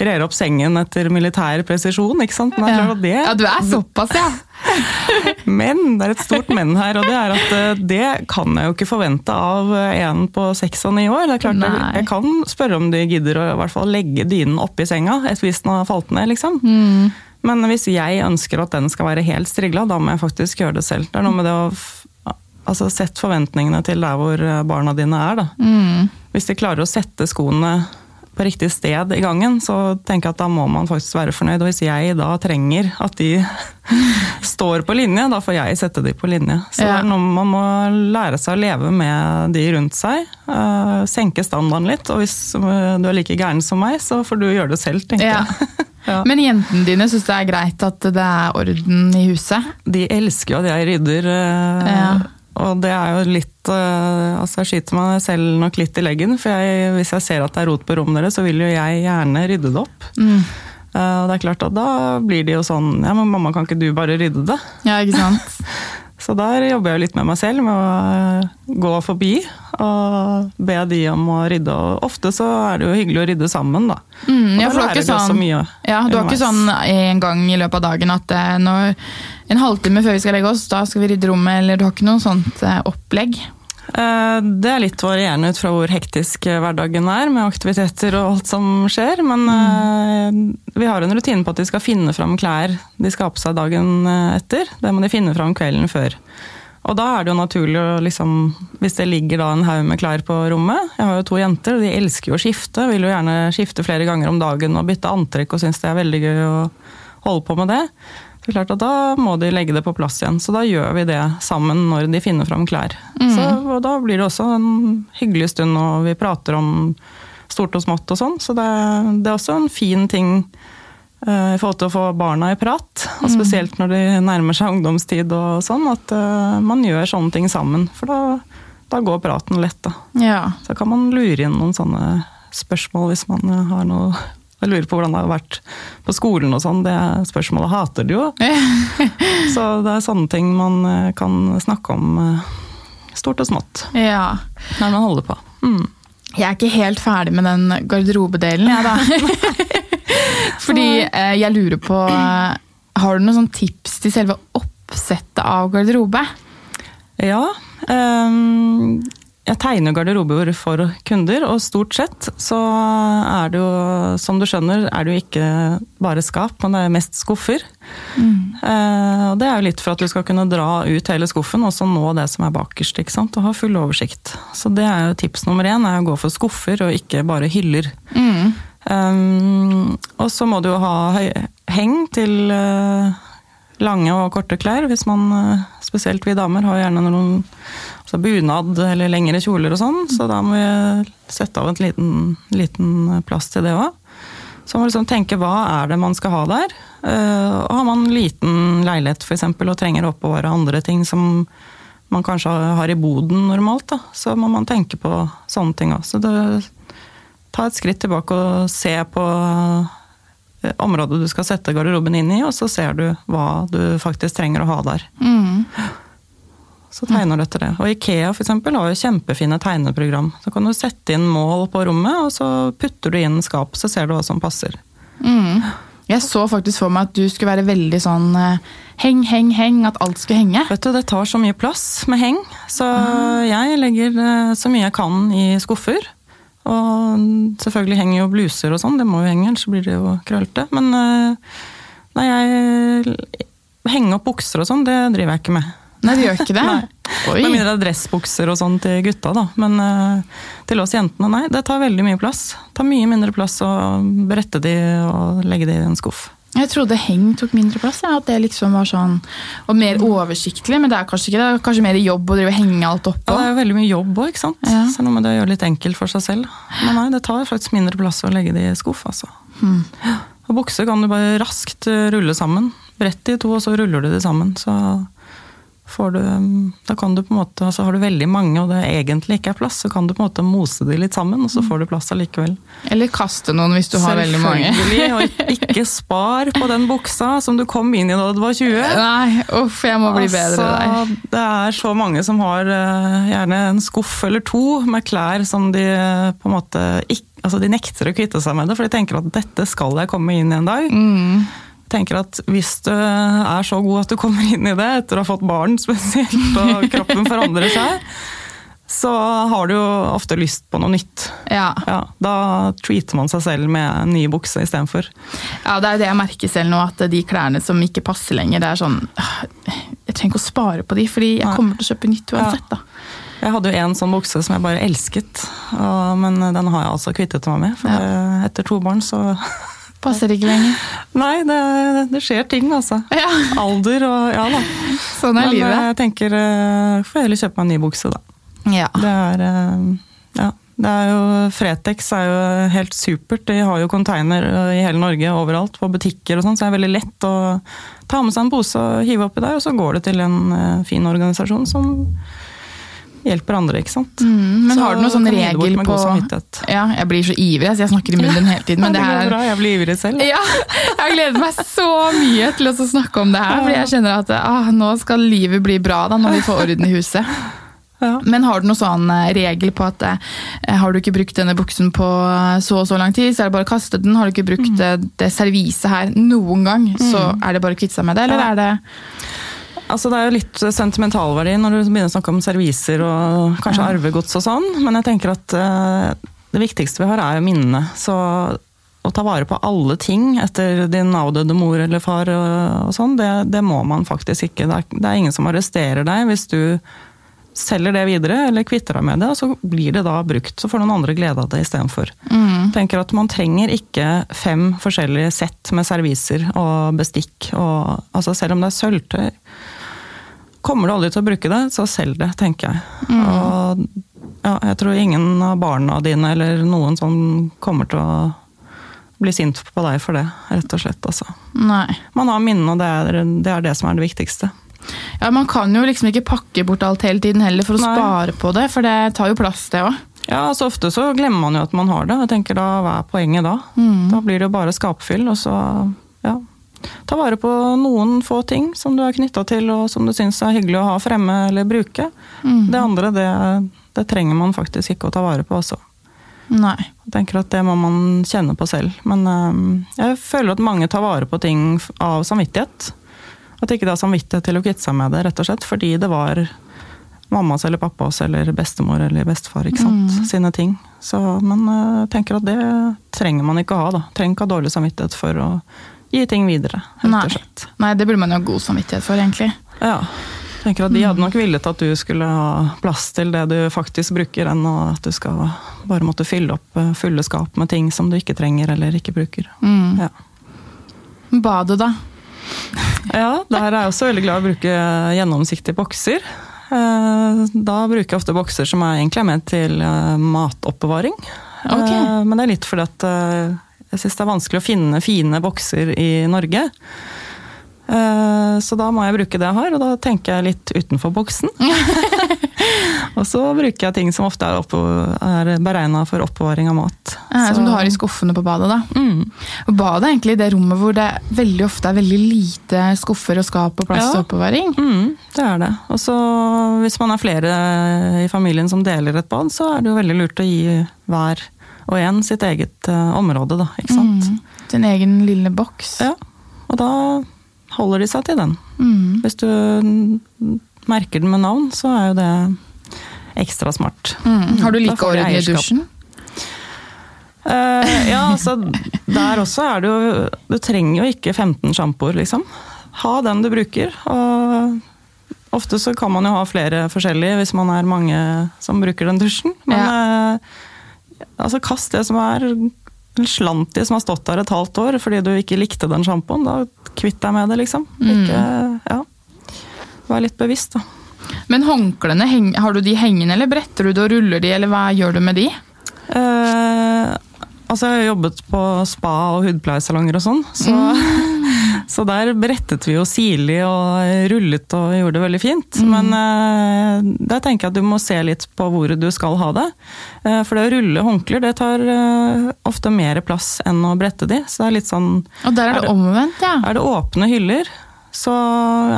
rer opp sengen etter militær presisjon, ikke sant. Nei, at det, ja, du er såpass, ja! men, det er et stort men her, og det er at eh, det kan jeg jo ikke forvente av eh, en på seks og ni år. Det er klart jeg, jeg kan spørre om de gidder å i hvert fall legge dynen oppi senga hvis den har falt ned, liksom. Mm. Men hvis jeg ønsker at den skal være helt strigla, da må jeg faktisk gjøre det selv. Det er noe med det å altså, sette forventningene til der hvor eh, barna dine er. Da. Mm. Hvis de klarer å sette skoene på riktig sted i gangen, så tenker jeg at da må man faktisk være fornøyd. Og hvis jeg da trenger at de står på linje, da får jeg sette de på linje. Så Ja. er man må lære seg å leve med de rundt seg. Uh, senke standarden litt. Og hvis du er like gæren som meg, så får du gjøre det selv, tenker Ja. jeg. Ja. Men jentene dine syns det er greit at det er orden i huset? De elsker jo at jeg rydder. eh, Ja. Og det er jo litt eh, Altså, jeg skyter meg selv nok litt i leggen. For jeg, hvis jeg ser at det er rot på rommet deres, så vil jo jeg gjerne rydde det opp. Mm. Eh, Og det er klart at da blir det jo sånn Ja, men mamma, kan ikke du bare rydde det? Ja, ikke sant? Så der jobber jeg jo litt med meg selv, med å eh, gå forbi og be de om å rydde. Og ofte så er det jo hyggelig å rydde sammen, da. Mm, ja, for du har ikke sånn, ja, du har ikke sånn en gang i løpet av dagen at når, en halvtime før vi skal legge oss, da skal vi rydde rommet, eller du har ikke noe sånt eh, opplegg? Eh, Det er litt varierende ut fra hvor hektisk eh, hverdagen er, med aktiviteter og alt som skjer. Men mm. vi har en rutine på at de skal finne fram klær de skal ha på seg dagen etter. Det må de finne fram kvelden før. Og da er det jo naturlig å liksom Hvis det ligger da en haug med klær på rommet Jeg har jo to jenter, og de elsker jo å skifte. Vil jo gjerne skifte flere ganger om dagen og bytte antrekk og syns det er veldig gøy å holde på med det. Det er klart at Da må de legge det på plass igjen, så da gjør vi det sammen når de finner fram klær. Så, og Da blir det også en hyggelig stund, og vi prater om stort og smått og sånn. Så det, det er også en fin ting uh, i forhold til å få barna i prat. Og spesielt når de nærmer seg ungdomstid og sånn, at uh, man gjør sånne ting sammen. For da, da går praten lett, da. Ja. Så kan man lure inn noen sånne spørsmål hvis man eh, har noe jeg lurer på hvordan det har vært på skolen og sånn. Det spørsmålet hater du jo. Så det er sånne ting man eh, kan snakke om eh, stort og smått ja. når man holder på. Mm. Jeg er ikke helt ferdig med den garderobedelen, jeg da. Fordi eh, jeg lurer på Har du noen sånn tips til selve oppsettet av garderobe? Ja. ehm, jeg tegner garderober for kunder, og stort sett så er det jo, som du skjønner, er det jo ikke bare skap, men det er mest skuffer. Mm. Eh, og det er jo litt for at du skal kunne dra ut hele skuffen og så nå det som er bakerst. ikke sant? Og ha full oversikt. Så det er jo tips nummer én, er å gå for skuffer og ikke bare hyller. Mm. Um, og så må du jo ha heng til uh, lange og korte klær, hvis man, uh, spesielt vi damer, har gjerne noen så bunad eller lengre kjoler og sånn, så da må vi sette av en liten, liten plass til det òg. Så man må liksom tenke hva er det man skal ha der. Uh, har man liten leilighet f.eks. og trenger å oppbevare andre ting som man kanskje har i boden normalt, da, så må man tenke på sånne ting òg. Så ta et skritt tilbake og se på eh, området du skal sette garderoben inn i, og så ser du hva du faktisk trenger å ha der. Mm. Så tegner du etter det. Og Ikea for eksempel, har jo kjempefine tegneprogram. Så kan du sette inn mål på rommet, og så putter du inn skap, så ser du hva som passer. Mm. Jeg så faktisk for meg at du skulle være veldig sånn eh, heng, heng, heng, at alt skulle henge. Vet du, Det tar så mye plass med heng, så mm. jeg legger eh, så mye jeg kan i skuffer. Og selvfølgelig henger jo bluser og sånn, det må jo henge, ellers blir det jo krøllete. Men eh, nei, jeg Henge opp bukser og sånn, det driver jeg ikke med. Nei, det gjør ikke det? Oi. Med mindre dressbukser og sånn til gutta, da. Men uh, til oss jentene, nei. Det tar veldig mye plass. Det tar mye mindre plass å brette de og legge de i en skuff. Jeg trodde heng tok mindre plass. Ja, at det liksom var sånn, og mer oversiktlig. Men det er kanskje ikke det? Er kanskje mer jobb å drive henge alt oppå? Ja, det er veldig mye jobb òg, ikke sant. Ja. Så nå må det gjøre litt enkelt for seg selv. Men nei, det tar faktisk mindre plass å legge de i skuff, altså. Hmm. Og bukser kan du bare raskt rulle sammen. Brett de to, og så ruller du de sammen. Så får du, da kan du på en måte, altså Har du veldig mange og det egentlig ikke er plass, så kan du på en måte mose de litt sammen, og så får du plass allikevel. Eller kaste noen hvis du har veldig mange. Selvfølgelig, og ikke spar på den buksa som du kom inn i da du var 20. Nei, uff, jeg må bli altså, bedre der. Det er så mange som har uh, gjerne en skuff eller to med klær som de uh, på en måte ikke Altså, de nekter å kvitte seg med det, for de tenker at dette skal jeg komme inn i en dag. Mm tenker at hvis du er så god at du kommer inn i det etter å ha fått barn spesielt, og kroppen forandrer seg, så har du jo ofte lyst på noe nytt. Ja. ja da treater man seg selv med nye bukser bukse istedenfor. Ja, det er jo det jeg merker selv nå, at de klærne som ikke passer lenger, det er sånn Jeg trenger ikke å spare på de, fordi jeg kommer til å kjøpe nytt uansett, da. Jeg hadde jo en sånn bukse som jeg bare elsket, men den har jeg altså kvittet meg med. For ja. etter to barn så Passer ikke lenger. Nei, det, det skjer ting, altså. Ja. Alder og ja da. Sånn er Men, livet. Men jeg tenker får får heller kjøpe meg en ny bukse, da. Ja. Det er uh, ja. Det er jo, Fretex er jo helt supert. De har jo container i hele Norge overalt, på butikker og sånn, så det er veldig lett å ta med seg en pose og hive oppi der, og så går det til en fin organisasjon som hjelper andre, ikke sant. Mm, men så har du noen sånn regel på Ja, jeg blir så ivrig, så jeg snakker i munnen hele tiden. Men det, det er bra, jeg blir ivrig selv. Ja, jeg gleder meg så mye til å snakke om det her, fordi jeg kjenner at ah, nå skal livet bli bra da, når vi får orden i huset. Ja. Men har du noen sånn eh, regel på at eh, har du ikke brukt denne buksen på så og så lang tid, så er det bare å kaste den. Har du ikke brukt mm. det, det serviset her noen gang, så mm. er det bare å kvitte seg med det, eller ja. er det Altså, det er jo litt sentimentalverdi når du begynner å snakke om serviser og kanskje ja. arvegods og sånn, men jeg tenker at uh, det viktigste vi har, er jo minnene. Så å ta vare på alle ting etter din avdøde mor eller far og, og sånn, det, det, må man faktisk ikke. Det er, det er, ingen som arresterer deg hvis du selger det videre eller kvitter deg med det, og så blir det da brukt. Så får noen andre glede av det istedenfor. Mm. tenker at man trenger ikke fem forskjellige sett med serviser og bestikk. Og, altså selv om det er sølvtøy Kommer du aldri til å bruke det, så selg det, tenker jeg. Mm. Og ja, jeg tror ingen av barna dine eller noen som kommer til å bli sint på deg for det, rett og slett. Altså. Nei. Man har minnene, og det er, det er det som er det viktigste. Ja, Man kan jo liksom ikke pakke bort alt hele tiden heller for å Nei. spare på det, for det tar jo plass, det òg. Ja, så ofte så glemmer man jo at man har det. Jeg tenker da, Hva er poenget da? Mm. Da blir det jo bare skapfyll, og så ja, Ta vare på noen få ting som du er knytta til og som du syns er hyggelig å ha fremme eller bruke. Mm. Det andre, det, det, trenger man faktisk ikke å ta vare på også. Nei. Jeg tenker at det må man kjenne på selv. Men um, jeg føler at mange tar vare på ting av samvittighet. At ikke det er samvittighet til å kvitte seg med det, rett og slett fordi det var mammas eller pappas eller bestemor eller bestefar ikke sant? Mm. sine ting. Så, eh, jeg tenker at det trenger man ikke å ha. da. Trenger ikke ha dårlig samvittighet for å gi ting videre. Nei. Nei, det burde man jo ha god samvittighet for, egentlig. Ja. Jeg tenker at De hadde nok villet at du skulle ha plass til det du faktisk bruker, enn at du skal bare måtte fylle opp eh, fulle skap med ting som du ikke trenger eller ikke bruker. Mm. Ja. Badet, da? Ja, der er jeg også veldig glad i å bruke gjennomsiktige bokser. Eh, Da bruker jeg ofte bokser som er egentlig er ment til eh, matoppbevaring. Ok. Eh, Men det er litt fordi at jeg syns det er vanskelig å finne fine bokser i Norge. Eh, Så da må jeg bruke det jeg har, og da tenker jeg litt utenfor boksen. og så bruker jeg ting som ofte er, oppå- er beregna for oppbevaring av mat. Eh, Som du har i skuffene på badet, da. Mm. Og badet er egentlig det rommet hvor det veldig ofte er veldig lite skuffer og skap og plass Ja. til oppbevaring. Mm, det er det. Og så hvis man er flere i familien som deler et bad, så er det jo veldig lurt å gi hver og igjen sitt eget uh, område, da. Ikke sant? Mm. Sin egen lille boks. Ja. Og da holder de seg til den. Mm. Hvis du mm, merker den med navn, så er jo det ekstra smart. Mm. Har du like får de orden i dusjen? Uh, ja, altså der også er det jo Du trenger jo ikke 15 sjampoer, liksom. Ha den du bruker. Og ofte så kan man jo ha flere forskjellige hvis man er mange som bruker den dusjen. Men eh, altså kast det som er en slant i som har stått der et halvt år fordi du ikke likte den sjampoen. Da kvitt deg med det, liksom. Ikke, ja. Vær litt bevisst, da. Men håndklærne, har du de hengende, eller bretter du det og ruller de, eller hva gjør du med de? Eh, altså, jeg har jobbet på spa og hudpleiesalonger og sånn, så, så der brettet vi jo sirlig og rullet og gjorde det veldig fint. Men eh, der tenker jeg at du må se litt på hvor du skal ha det. Eh, for det å rulle håndklær, det tar eh, ofte mer plass enn å brette de. Så det er litt sånn Og der er Er det det- omvendt, ja. Er det åpne hyller, så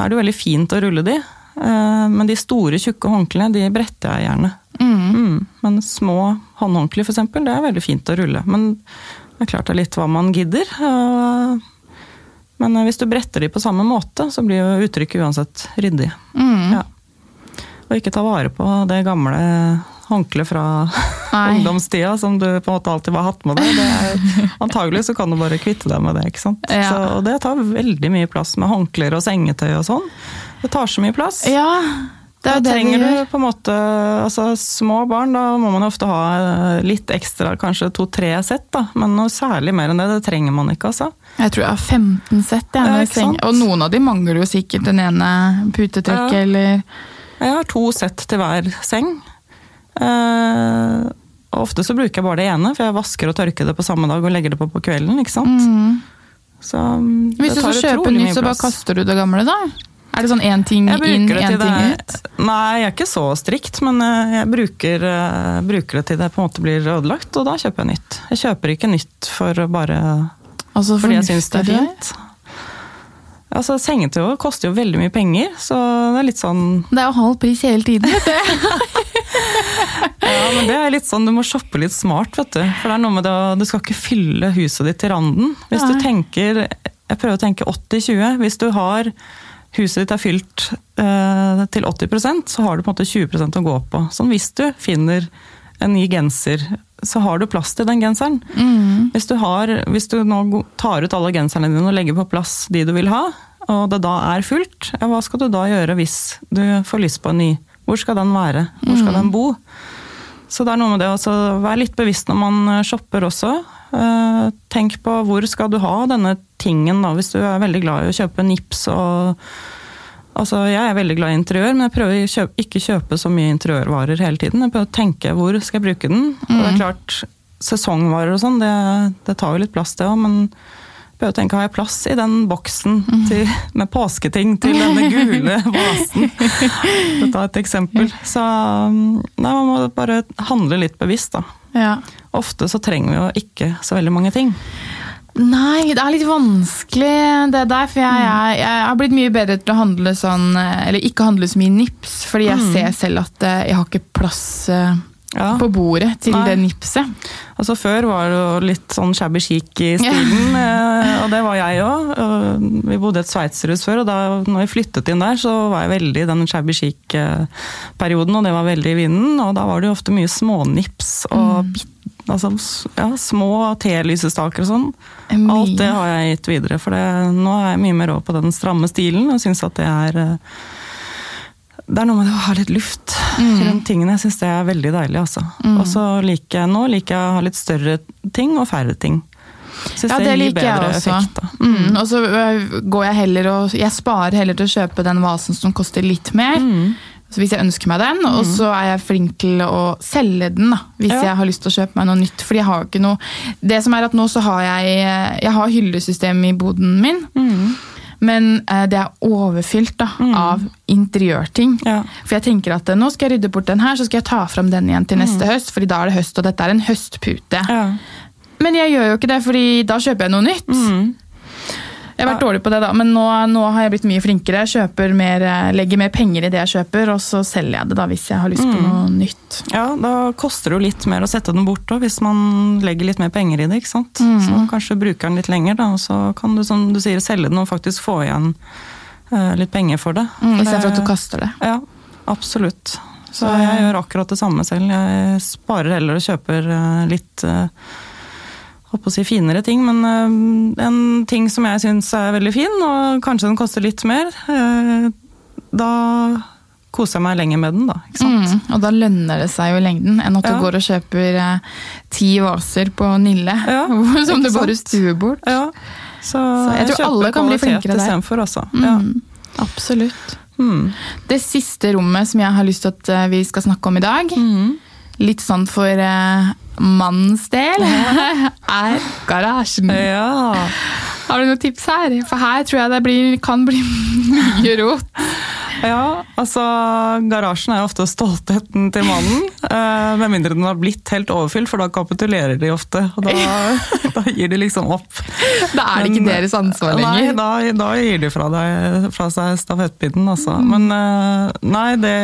er det veldig fint å rulle de. Men de store, tjukke håndklærne, de bretter jeg gjerne. Mm. Mm, men små håndhåndklær eksempel, det er veldig fint å rulle. Men det er klart det er litt hva man gidder. og- Men hvis du bretter de på samme måte, så blir jo uttrykket uansett ryddig. Mm. Ja. Og ikke ta vare på det gamle håndkleet fra Nei. ungdomstida som du på en måte alltid har hatt med deg. Det er, antagelig så kan du bare kvitte deg med det. ikke sant? Ja. Så, og det tar veldig mye plass med håndklær og sengetøy og sånn. Det tar så mye plass. Ja, Da er trenger du på en måte altså Små barn, da må man ofte ha eh, litt ekstra, kanskje to-tre sett. da, Men noe særlig mer enn det, det trenger man ikke, altså. Jeg tror jeg har 15 sett. Jeg, og noen av de mangler jo sikkert den ene putetrekket, Ja. eller Jeg har to sett til hver seng. Eh, og ofte så bruker jeg bare det ene, for jeg vasker og tørker det på samme dag og legger det på på kvelden. ikke sant? mm. Så det Hvis du tar skal kjøpe nytt, så bare kaster du det gamle, da? Er det sånn én ting inn, én ting det ut? Nei, jeg er ikke så strikt, men eh, jeg bruker, eh, bruker det til det på en måte blir ødelagt, og da kjøper jeg nytt. Jeg kjøper ikke nytt for bare Altså, fordi jeg syns det er fint. Altså, Sengetøy koster jo veldig mye penger, så det er litt sånn Det er jo halv pris hele tiden, vet du. Ja, men det er litt sånn, Du må shoppe litt smart, vet du. For det er noe med det, Du skal ikke fylle huset ditt til randen. Hvis du tenker Jeg prøver å tenke 80-20. Hvis du har Huset ditt er fylt eh, til 80% så har du på en måte 20% å gå på. Sånn hvis du finner en ny genser, så har du plass til den genseren. Mm. Hvis du, har, hvis du nå tar ut alle genserne dine og legger på plass de du vil ha, og det da er fullt, ja, hva skal du da gjøre hvis du får lyst på en ny? Hvor skal den være? Hvor skal den bo? Så det er noe med det å være litt bevisst når man eh, shopper også. Eh, Tenk på hvor skal du ha denne tingen, da, hvis du er veldig glad i å kjøpe nips og Altså, jeg er veldig glad i interiør, men jeg prøver å kjøpe, ikke kjøpe så mye interiørvarer hele tiden. Jeg prøver å tenke hvor skal jeg bruke den. Og det er klart, sesongvarer og sånn, det, det tar jo litt plass det òg, men jeg prøver å tenke har jeg plass i den boksen til, med påsketing til denne gule vasen? For å ta et eksempel. Så nei, man må bare handle litt bevisst, da. Ja. Ofte så trenger vi jo ikke så veldig mange ting. Nei, det er litt vanskelig det der, for jeg, jeg, jeg har blitt mye bedre til å handle sånn, eh, eller ikke handle så mye nips, fordi jeg ser selv at eh, jeg har ikke plass eh, Ja. på bordet til Nei. det nipset. Altså Før var det jo litt sånn shabby chic i stilen, eh, og det var jeg òg. Vi bodde i et sveitserhus før, og da når vi flyttet inn der, så var jeg veldig i den shabby chic-perioden, og det var veldig i vinden. Og da var det jo ofte mye smånips og Mm. altså, ja, små telysestaker og sånn. Alt det har jeg gitt videre, for det, nå er jeg mye mer over på den stramme stilen og syns at det er eh, det er noe med det å ha litt luft Mm. rundt tingene. Jeg syns det er veldig deilig. Altså. Og så liker jeg nå liker jeg å ha litt større ting og færre ting. Synes Ja, det, det liker jeg også. effekt. Mm, og så øh, går jeg heller og Jeg sparer heller til å kjøpe den vasen som koster litt mer. Mm. Så hvis jeg ønsker meg den, og så er jeg flink til å selge den da, hvis Ja. jeg har lyst til å kjøpe meg noe nytt. Fordi jeg har ikke noe Det som er at nå så har jeg Jeg har hyllesystem i boden min, Mm. Men eh, det er overfylt da, av interiørting. Ja. For jeg tenker at eh, nå skal jeg rydde bort den her, så skal jeg ta fram den igjen til neste høst, fordi da er det høst, og dette er en høstpute. Ja. Men jeg gjør jo ikke det, fordi da kjøper jeg noe nytt. Mm. Jeg har vært dårlig på det, da, men nå, nå har jeg blitt mye flinkere. Kjøper mer, eh, legger mer penger i det jeg kjøper, og så selger jeg det da hvis jeg har lyst på noe nytt. ja, da koster det jo litt mer å sette den bort òg, hvis man legger litt mer penger i det. ikke sant? Så kanskje bruker den litt lenger, da, og så kan du som du sier, selge den og faktisk få igjen uh, litt penger for det. Mm, For Istedenfor at du kaster det. Ja, absolutt. Så jeg gjør akkurat det samme selv. Jeg sparer heller og kjøper eh, litt eh, holdt på å si finere ting, men eh, en ting som jeg syns er veldig fin, og kanskje den koster litt mer, eh, da koser jeg meg lenger med den, da. Ikke sant? Mm, og da lønner det seg jo i lengden, enn at Ja. du går og kjøper eh, ti vaser på Nille, Ja, som du bare stuer bort. Ja. Så, jeg tror alle kan bli flinkere der. Istedenfor, altså. Ja. Mm, absolutt. Mm. Det siste rommet som jeg har lyst til at eh, vi skal snakke om i dag, Mm. litt sånn for eh, mannens del, er garasjen. ja. Har du noen tips her? For her tror jeg det blir, kan bli mye rot. Ja, altså garasjen er jo ofte stoltheten til mannen. Eh, med mindre den har blitt helt overfylt, for da kapitulerer de ofte. Og da, da gir de liksom opp. Da er det ikke deres ansvar Nei, lenger. da, da gir de fra, deg, fra seg stafettpinnen, altså. Mm. Men eh, nei, det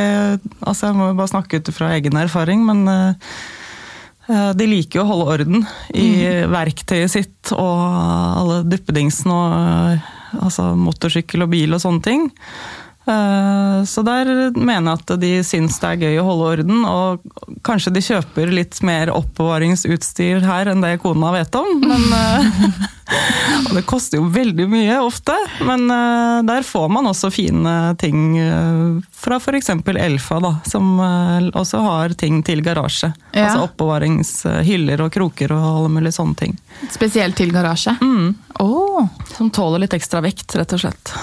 Altså, jeg må jo bare snakke ut fra egen erfaring, men eh, de liker jo å holde orden i Mm. verktøyet sitt og alle duppedingsene og eh, altså motorsykkel og bil og sånne ting. Eh, Så der mener jeg at de syns det er gøy å holde orden, og kanskje de kjøper litt mer oppbevaringsutstyr her enn det kona vet om. Men, eh, og det koster jo veldig mye ofte, men eh, der får man også fine ting fra f.eks. Elfa, da, som også har ting til garasje. Ja. Altså oppbevaringshyller og kroker og alle mulige sånne ting. Spesielt til garasje. Mm. Oh. Som tåler litt ekstra vekt, rett og slett.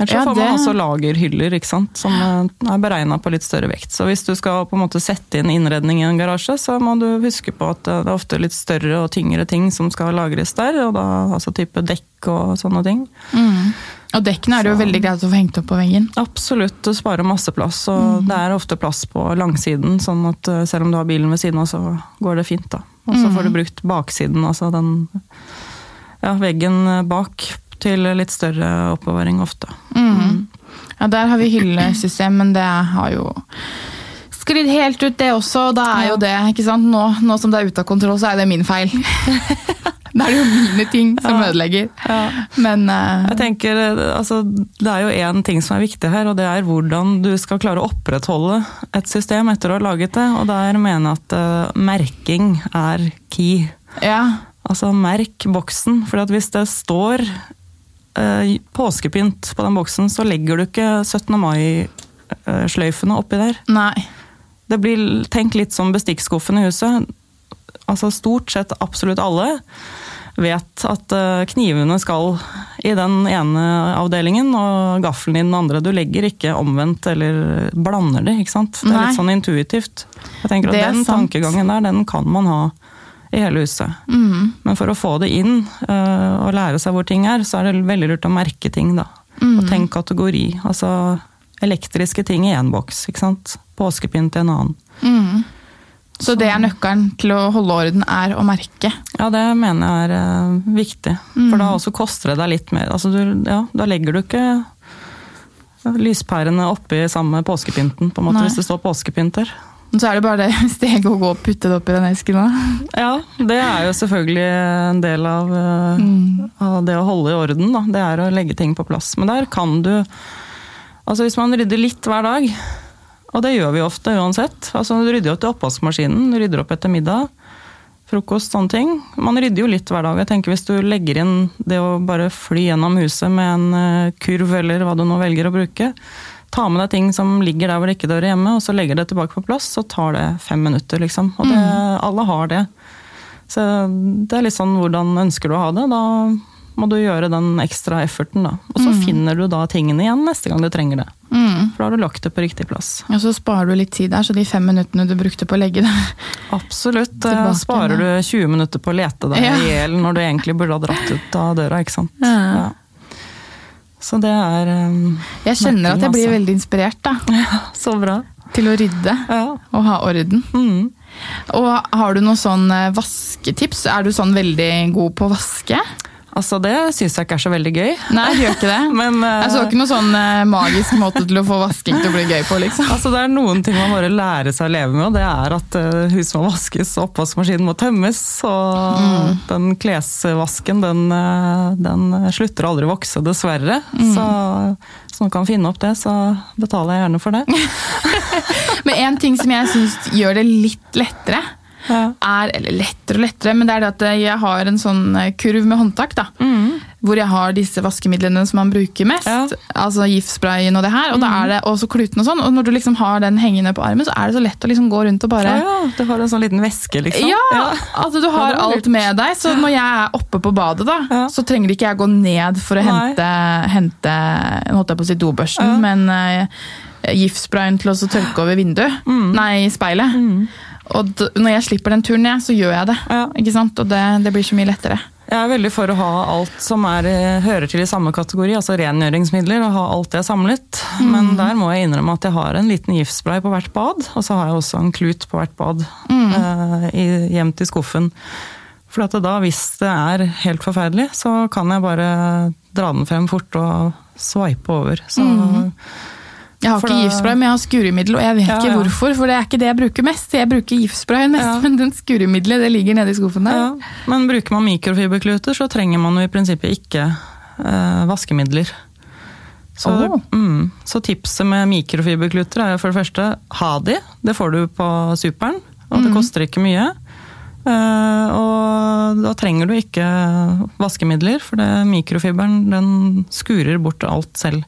Ellers Ja, så får det- man også lagerhyller ikke sant? som eh, er beregna på litt større vekt. Så hvis du skal på en måte sette inn innredning i en garasje, så må du huske på at eh, det er ofte litt større og tyngre ting som skal lagres der. og da Altså type dekk og sånne ting. mm. Og dekkene er det jo Så- veldig greit å få hengt opp på veggen. Absolutt, det sparer masse plass. Og det er ofte plass på langsiden, sånn at eh, selv om du har bilen ved siden av, så går det fint. da. Og så får du brukt baksiden, altså den ja, veggen bak, til litt større oppbevaring ofte. Mm. Ja, der har vi hyllesystem, men det har jo sklidd helt ut, det også. og Da er jo det, ikke sant? Nå, nå som det er ute av kontroll, så er det min feil. da er det jo mine ting som Ja. ødelegger. Ja. Men uh, Jeg tenker, altså, Det er jo én ting som er viktig her, og det er hvordan du skal klare å opprettholde et system etter å ha laget det. Og der mener jeg at uh, merking er key. ja. Altså merk boksen. For hvis det står eh, påskepynt på den boksen, så legger du ikke 17. mai-sløyfene oppi der. Nei. Det blir tenkt litt som bestikkskuffen i huset. Altså Stort sett absolutt alle vet at eh, knivene skal i den ene avdelingen, og gaffelen i den andre. Du legger ikke omvendt eller blander det, ikke sant. Det er Nei. litt sånn intuitivt. Jeg tenker at Den sant. tankegangen der, den kan man ha i hele huset. Mm. Men for å få det inn uh, og lære seg hvor ting er, så er det veldig lurt å merke ting, da. Mm. Og tenk kategori. Altså elektriske ting i én boks, ikke sant. Påskepynt i en annen. Mm. Så det er nøkkelen til å holde orden, er å merke. Ja, det mener jeg er uh, viktig. For da også koster det deg litt mer. Altså, du, ja, da legger du ikke lyspærene oppi samme påskepynten, på en måte, Nei. hvis det står påskepynt der. Så er det bare det steget å gå og putte det oppi den esken da. Ja, det er jo selvfølgelig en del av, mm. av det å holde i orden. Da. Det er å legge ting på plass. Men der kan du Altså hvis man rydder litt hver dag, og det gjør vi ofte uansett altså Du rydder jo til oppvaskmaskinen, du rydder opp etter middag, frokost, sånne ting. Man rydder jo litt hver dag. Jeg tenker Hvis du legger inn det å bare fly gjennom huset med en eh, kurv, eller hva du nå velger å bruke, ta med deg ting som ligger der hvor det ikke dør hjemme, og så legger det tilbake på plass, så tar det fem minutter, liksom. Og det, alle har det. Så det er litt sånn hvordan ønsker du å ha det. Da må du gjøre den ekstra efforten, da. Og så finner du da tingene igjen neste gang du trenger det. Mm. For da har du lagt det på riktig plass. Og så sparer du litt tid der, så de fem minuttene du brukte på å legge det Absolutt. Tilbake, sparer du 20 minutter på å lete deg Ja. hjel når du egentlig burde ha dratt ut av døra, ikke sant. Ja. Ja. Så det er um, Jeg kjenner at jeg blir veldig inspirert da, så bra. til å rydde Ja. og ha orden. Mm. Og har du noen sånn eh, vasketips? Er du sånn veldig god på å vaske? Altså, det syns jeg ikke er så veldig gøy. Nei, det gjør ikke det. Men uh, Jeg så ikke noen sånn uh, magisk måte til å få vasking til å bli gøy på, liksom. Altså, det er noen ting man bare lærer seg å leve med, og det er at uh, huset må vaskes, og oppvaskmaskinen må tømmes, og Mm. den klesvasken, den, eh, den slutter aldri å vokse, dessverre. Mm. Så hvis noen kan finne opp det, så betaler jeg gjerne for det. Men en ting som jeg syns gjør det litt lettere, Ja. er Eller lettere og lettere, men det er det at jeg har en sånn eh, kurv med håndtak, da. Hvor jeg har disse vaskemidlene som man bruker mest. Ja. Altså giftsprayen og det her. Og da er det også kluten og sånn. Og når du liksom har den hengende på armen, så er det så lett å liksom gå rundt og bare Ja, ja, du har en sånn liten veske, liksom. Ja, altså du har Ja, alt med deg, så når jeg er oppe på badet, da, Ja. så trenger ikke jeg gå ned for å Nei. hente, hente holdt jeg på å si dobørsten, Ja. men uh, giftsprayen til å tørke over vinduet. Mm. Nei, speilet. Og når jeg slipper den turen ned, så gjør jeg det. Ja. Ikke sant? Og det, det blir så mye lettere. Jeg er veldig for å ha alt som er, eh, hører til i samme kategori, altså rengjøringsmidler, og ha alt det samlet. Men der må jeg innrømme at jeg har en liten giftspray på hvert bad, og så har jeg også en klut på hvert bad eh, i, gjemt i skuffen. For da, hvis det er helt forferdelig, så kan jeg bare dra den frem fort og sveipe over. Så Jeg har For ikke da- giftspray, men jeg har skuremiddel, og jeg vet Ja, ikke hvorfor, for det er ikke det jeg bruker mest. Jeg bruker giftsprayen mest, men den skuremiddelet det ligger nede i skuffen der. Men bruker man mikrofiberkluter, så trenger man jo i prinsippet ikke eh, vaskemidler. Så, oh. mm, så tipset med mikrofiberkluter er for det første ha de. Det får du på superen, og det koster ikke mye. Uh, og da trenger du ikke vaskemidler, for det, mikrofiberen den skurer bort alt selv.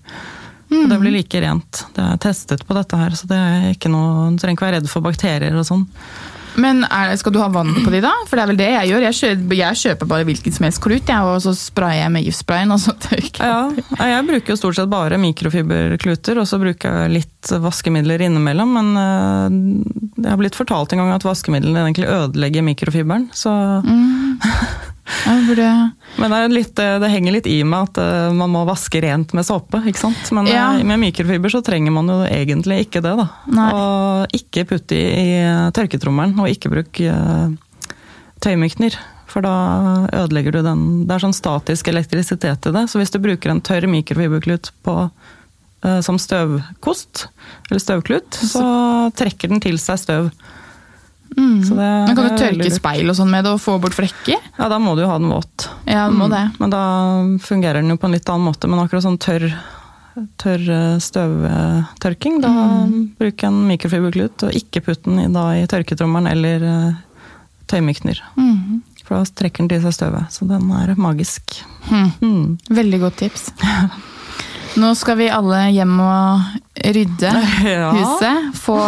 Og det blir like rent. Det er testet på dette her, så det er ikke noe, du trenger ikke være redd for bakterier og sånn. Men er, skal du ha vann på de da? For det er vel det jeg gjør. Jeg kjøper, jeg kjøper bare hvilken som helst klut, jeg, og så sprayer jeg med giftsprayen, og så tørker jeg. Ja, jeg bruker jo stort sett bare mikrofiberkluter, og så bruker jeg litt vaskemidler innimellom. Men øh, jeg har blitt fortalt en gang at vaskemidlene egentlig ødelegger mikrofiberen. Så, jeg burde... men det, litt, øh, det henger litt i meg at øh, man må vaske rent med såpe, ikke sant. Men Ja. øh, med mikrofiber så trenger man jo egentlig ikke det, da. Nei. Og ikke putte i, i tørketrommelen, og ikke bruk tøymykner. For da ødelegger du den Det er sånn statisk elektrisitet i det. Så hvis du bruker en tørr mikrofiberklut på, eh, som støvkost, eller støvklut, så trekker den til seg støv. Så det, Men kan du tørke speil og sånn med det og få bort flekker? Ja, da må du jo ha den våt. Ja, må det. Men da fungerer den jo på en litt annen måte. Men akkurat sånn tørr, tørr eh, støvtørking, da Mm. bruk en mikrofiberklut, og ikke putt den i, da, i tørketrommelen eller eh, tøymykner. Mm. For da trekker den til seg støvet. Så den er magisk. Hm. Mm. Veldig godt tips. Nå skal vi alle hjem og rydde Ja. huset. Få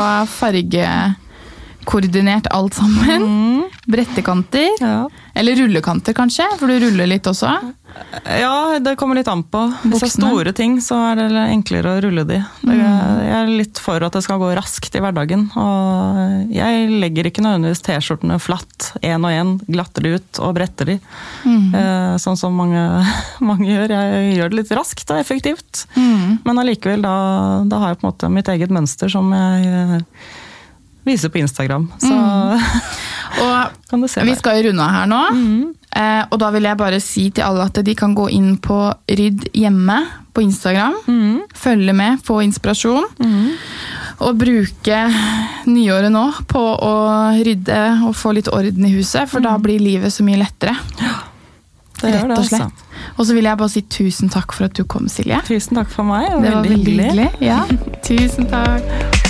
fargekoordinert alt sammen. Mm. Brettekanter. Ja. Eller rullekanter, kanskje, for du ruller litt også. ja, det kommer litt an på. Hvis det er store ting, så er det enklere å rulle de. Det, jeg er litt for at det skal gå raskt i hverdagen. Og jeg legger ikke nødvendigvis T-skjortene flatt, én og én, glatter de ut og bretter de. Mm. Sånn som mange, mange gjør. Jeg gjør det litt raskt og effektivt. Mm. Men allikevel, da, da har jeg på en måte mitt eget mønster som jeg eh, viser på Instagram. Så Og kan du se vi skal jo runde av her nå. Eh, og da vil jeg bare si til alle at de kan gå inn på Rydd hjemme på Instagram. Mm. Følge med, få inspirasjon. Og bruke nyåret nå på å rydde og få litt orden i huset, for da blir livet så mye lettere. Det Rett det, og altså. slett. Og så vil jeg bare si tusen takk for at du kom, Silje. Tusen takk for meg. Det var veldig hyggelig. Ja, tusen takk.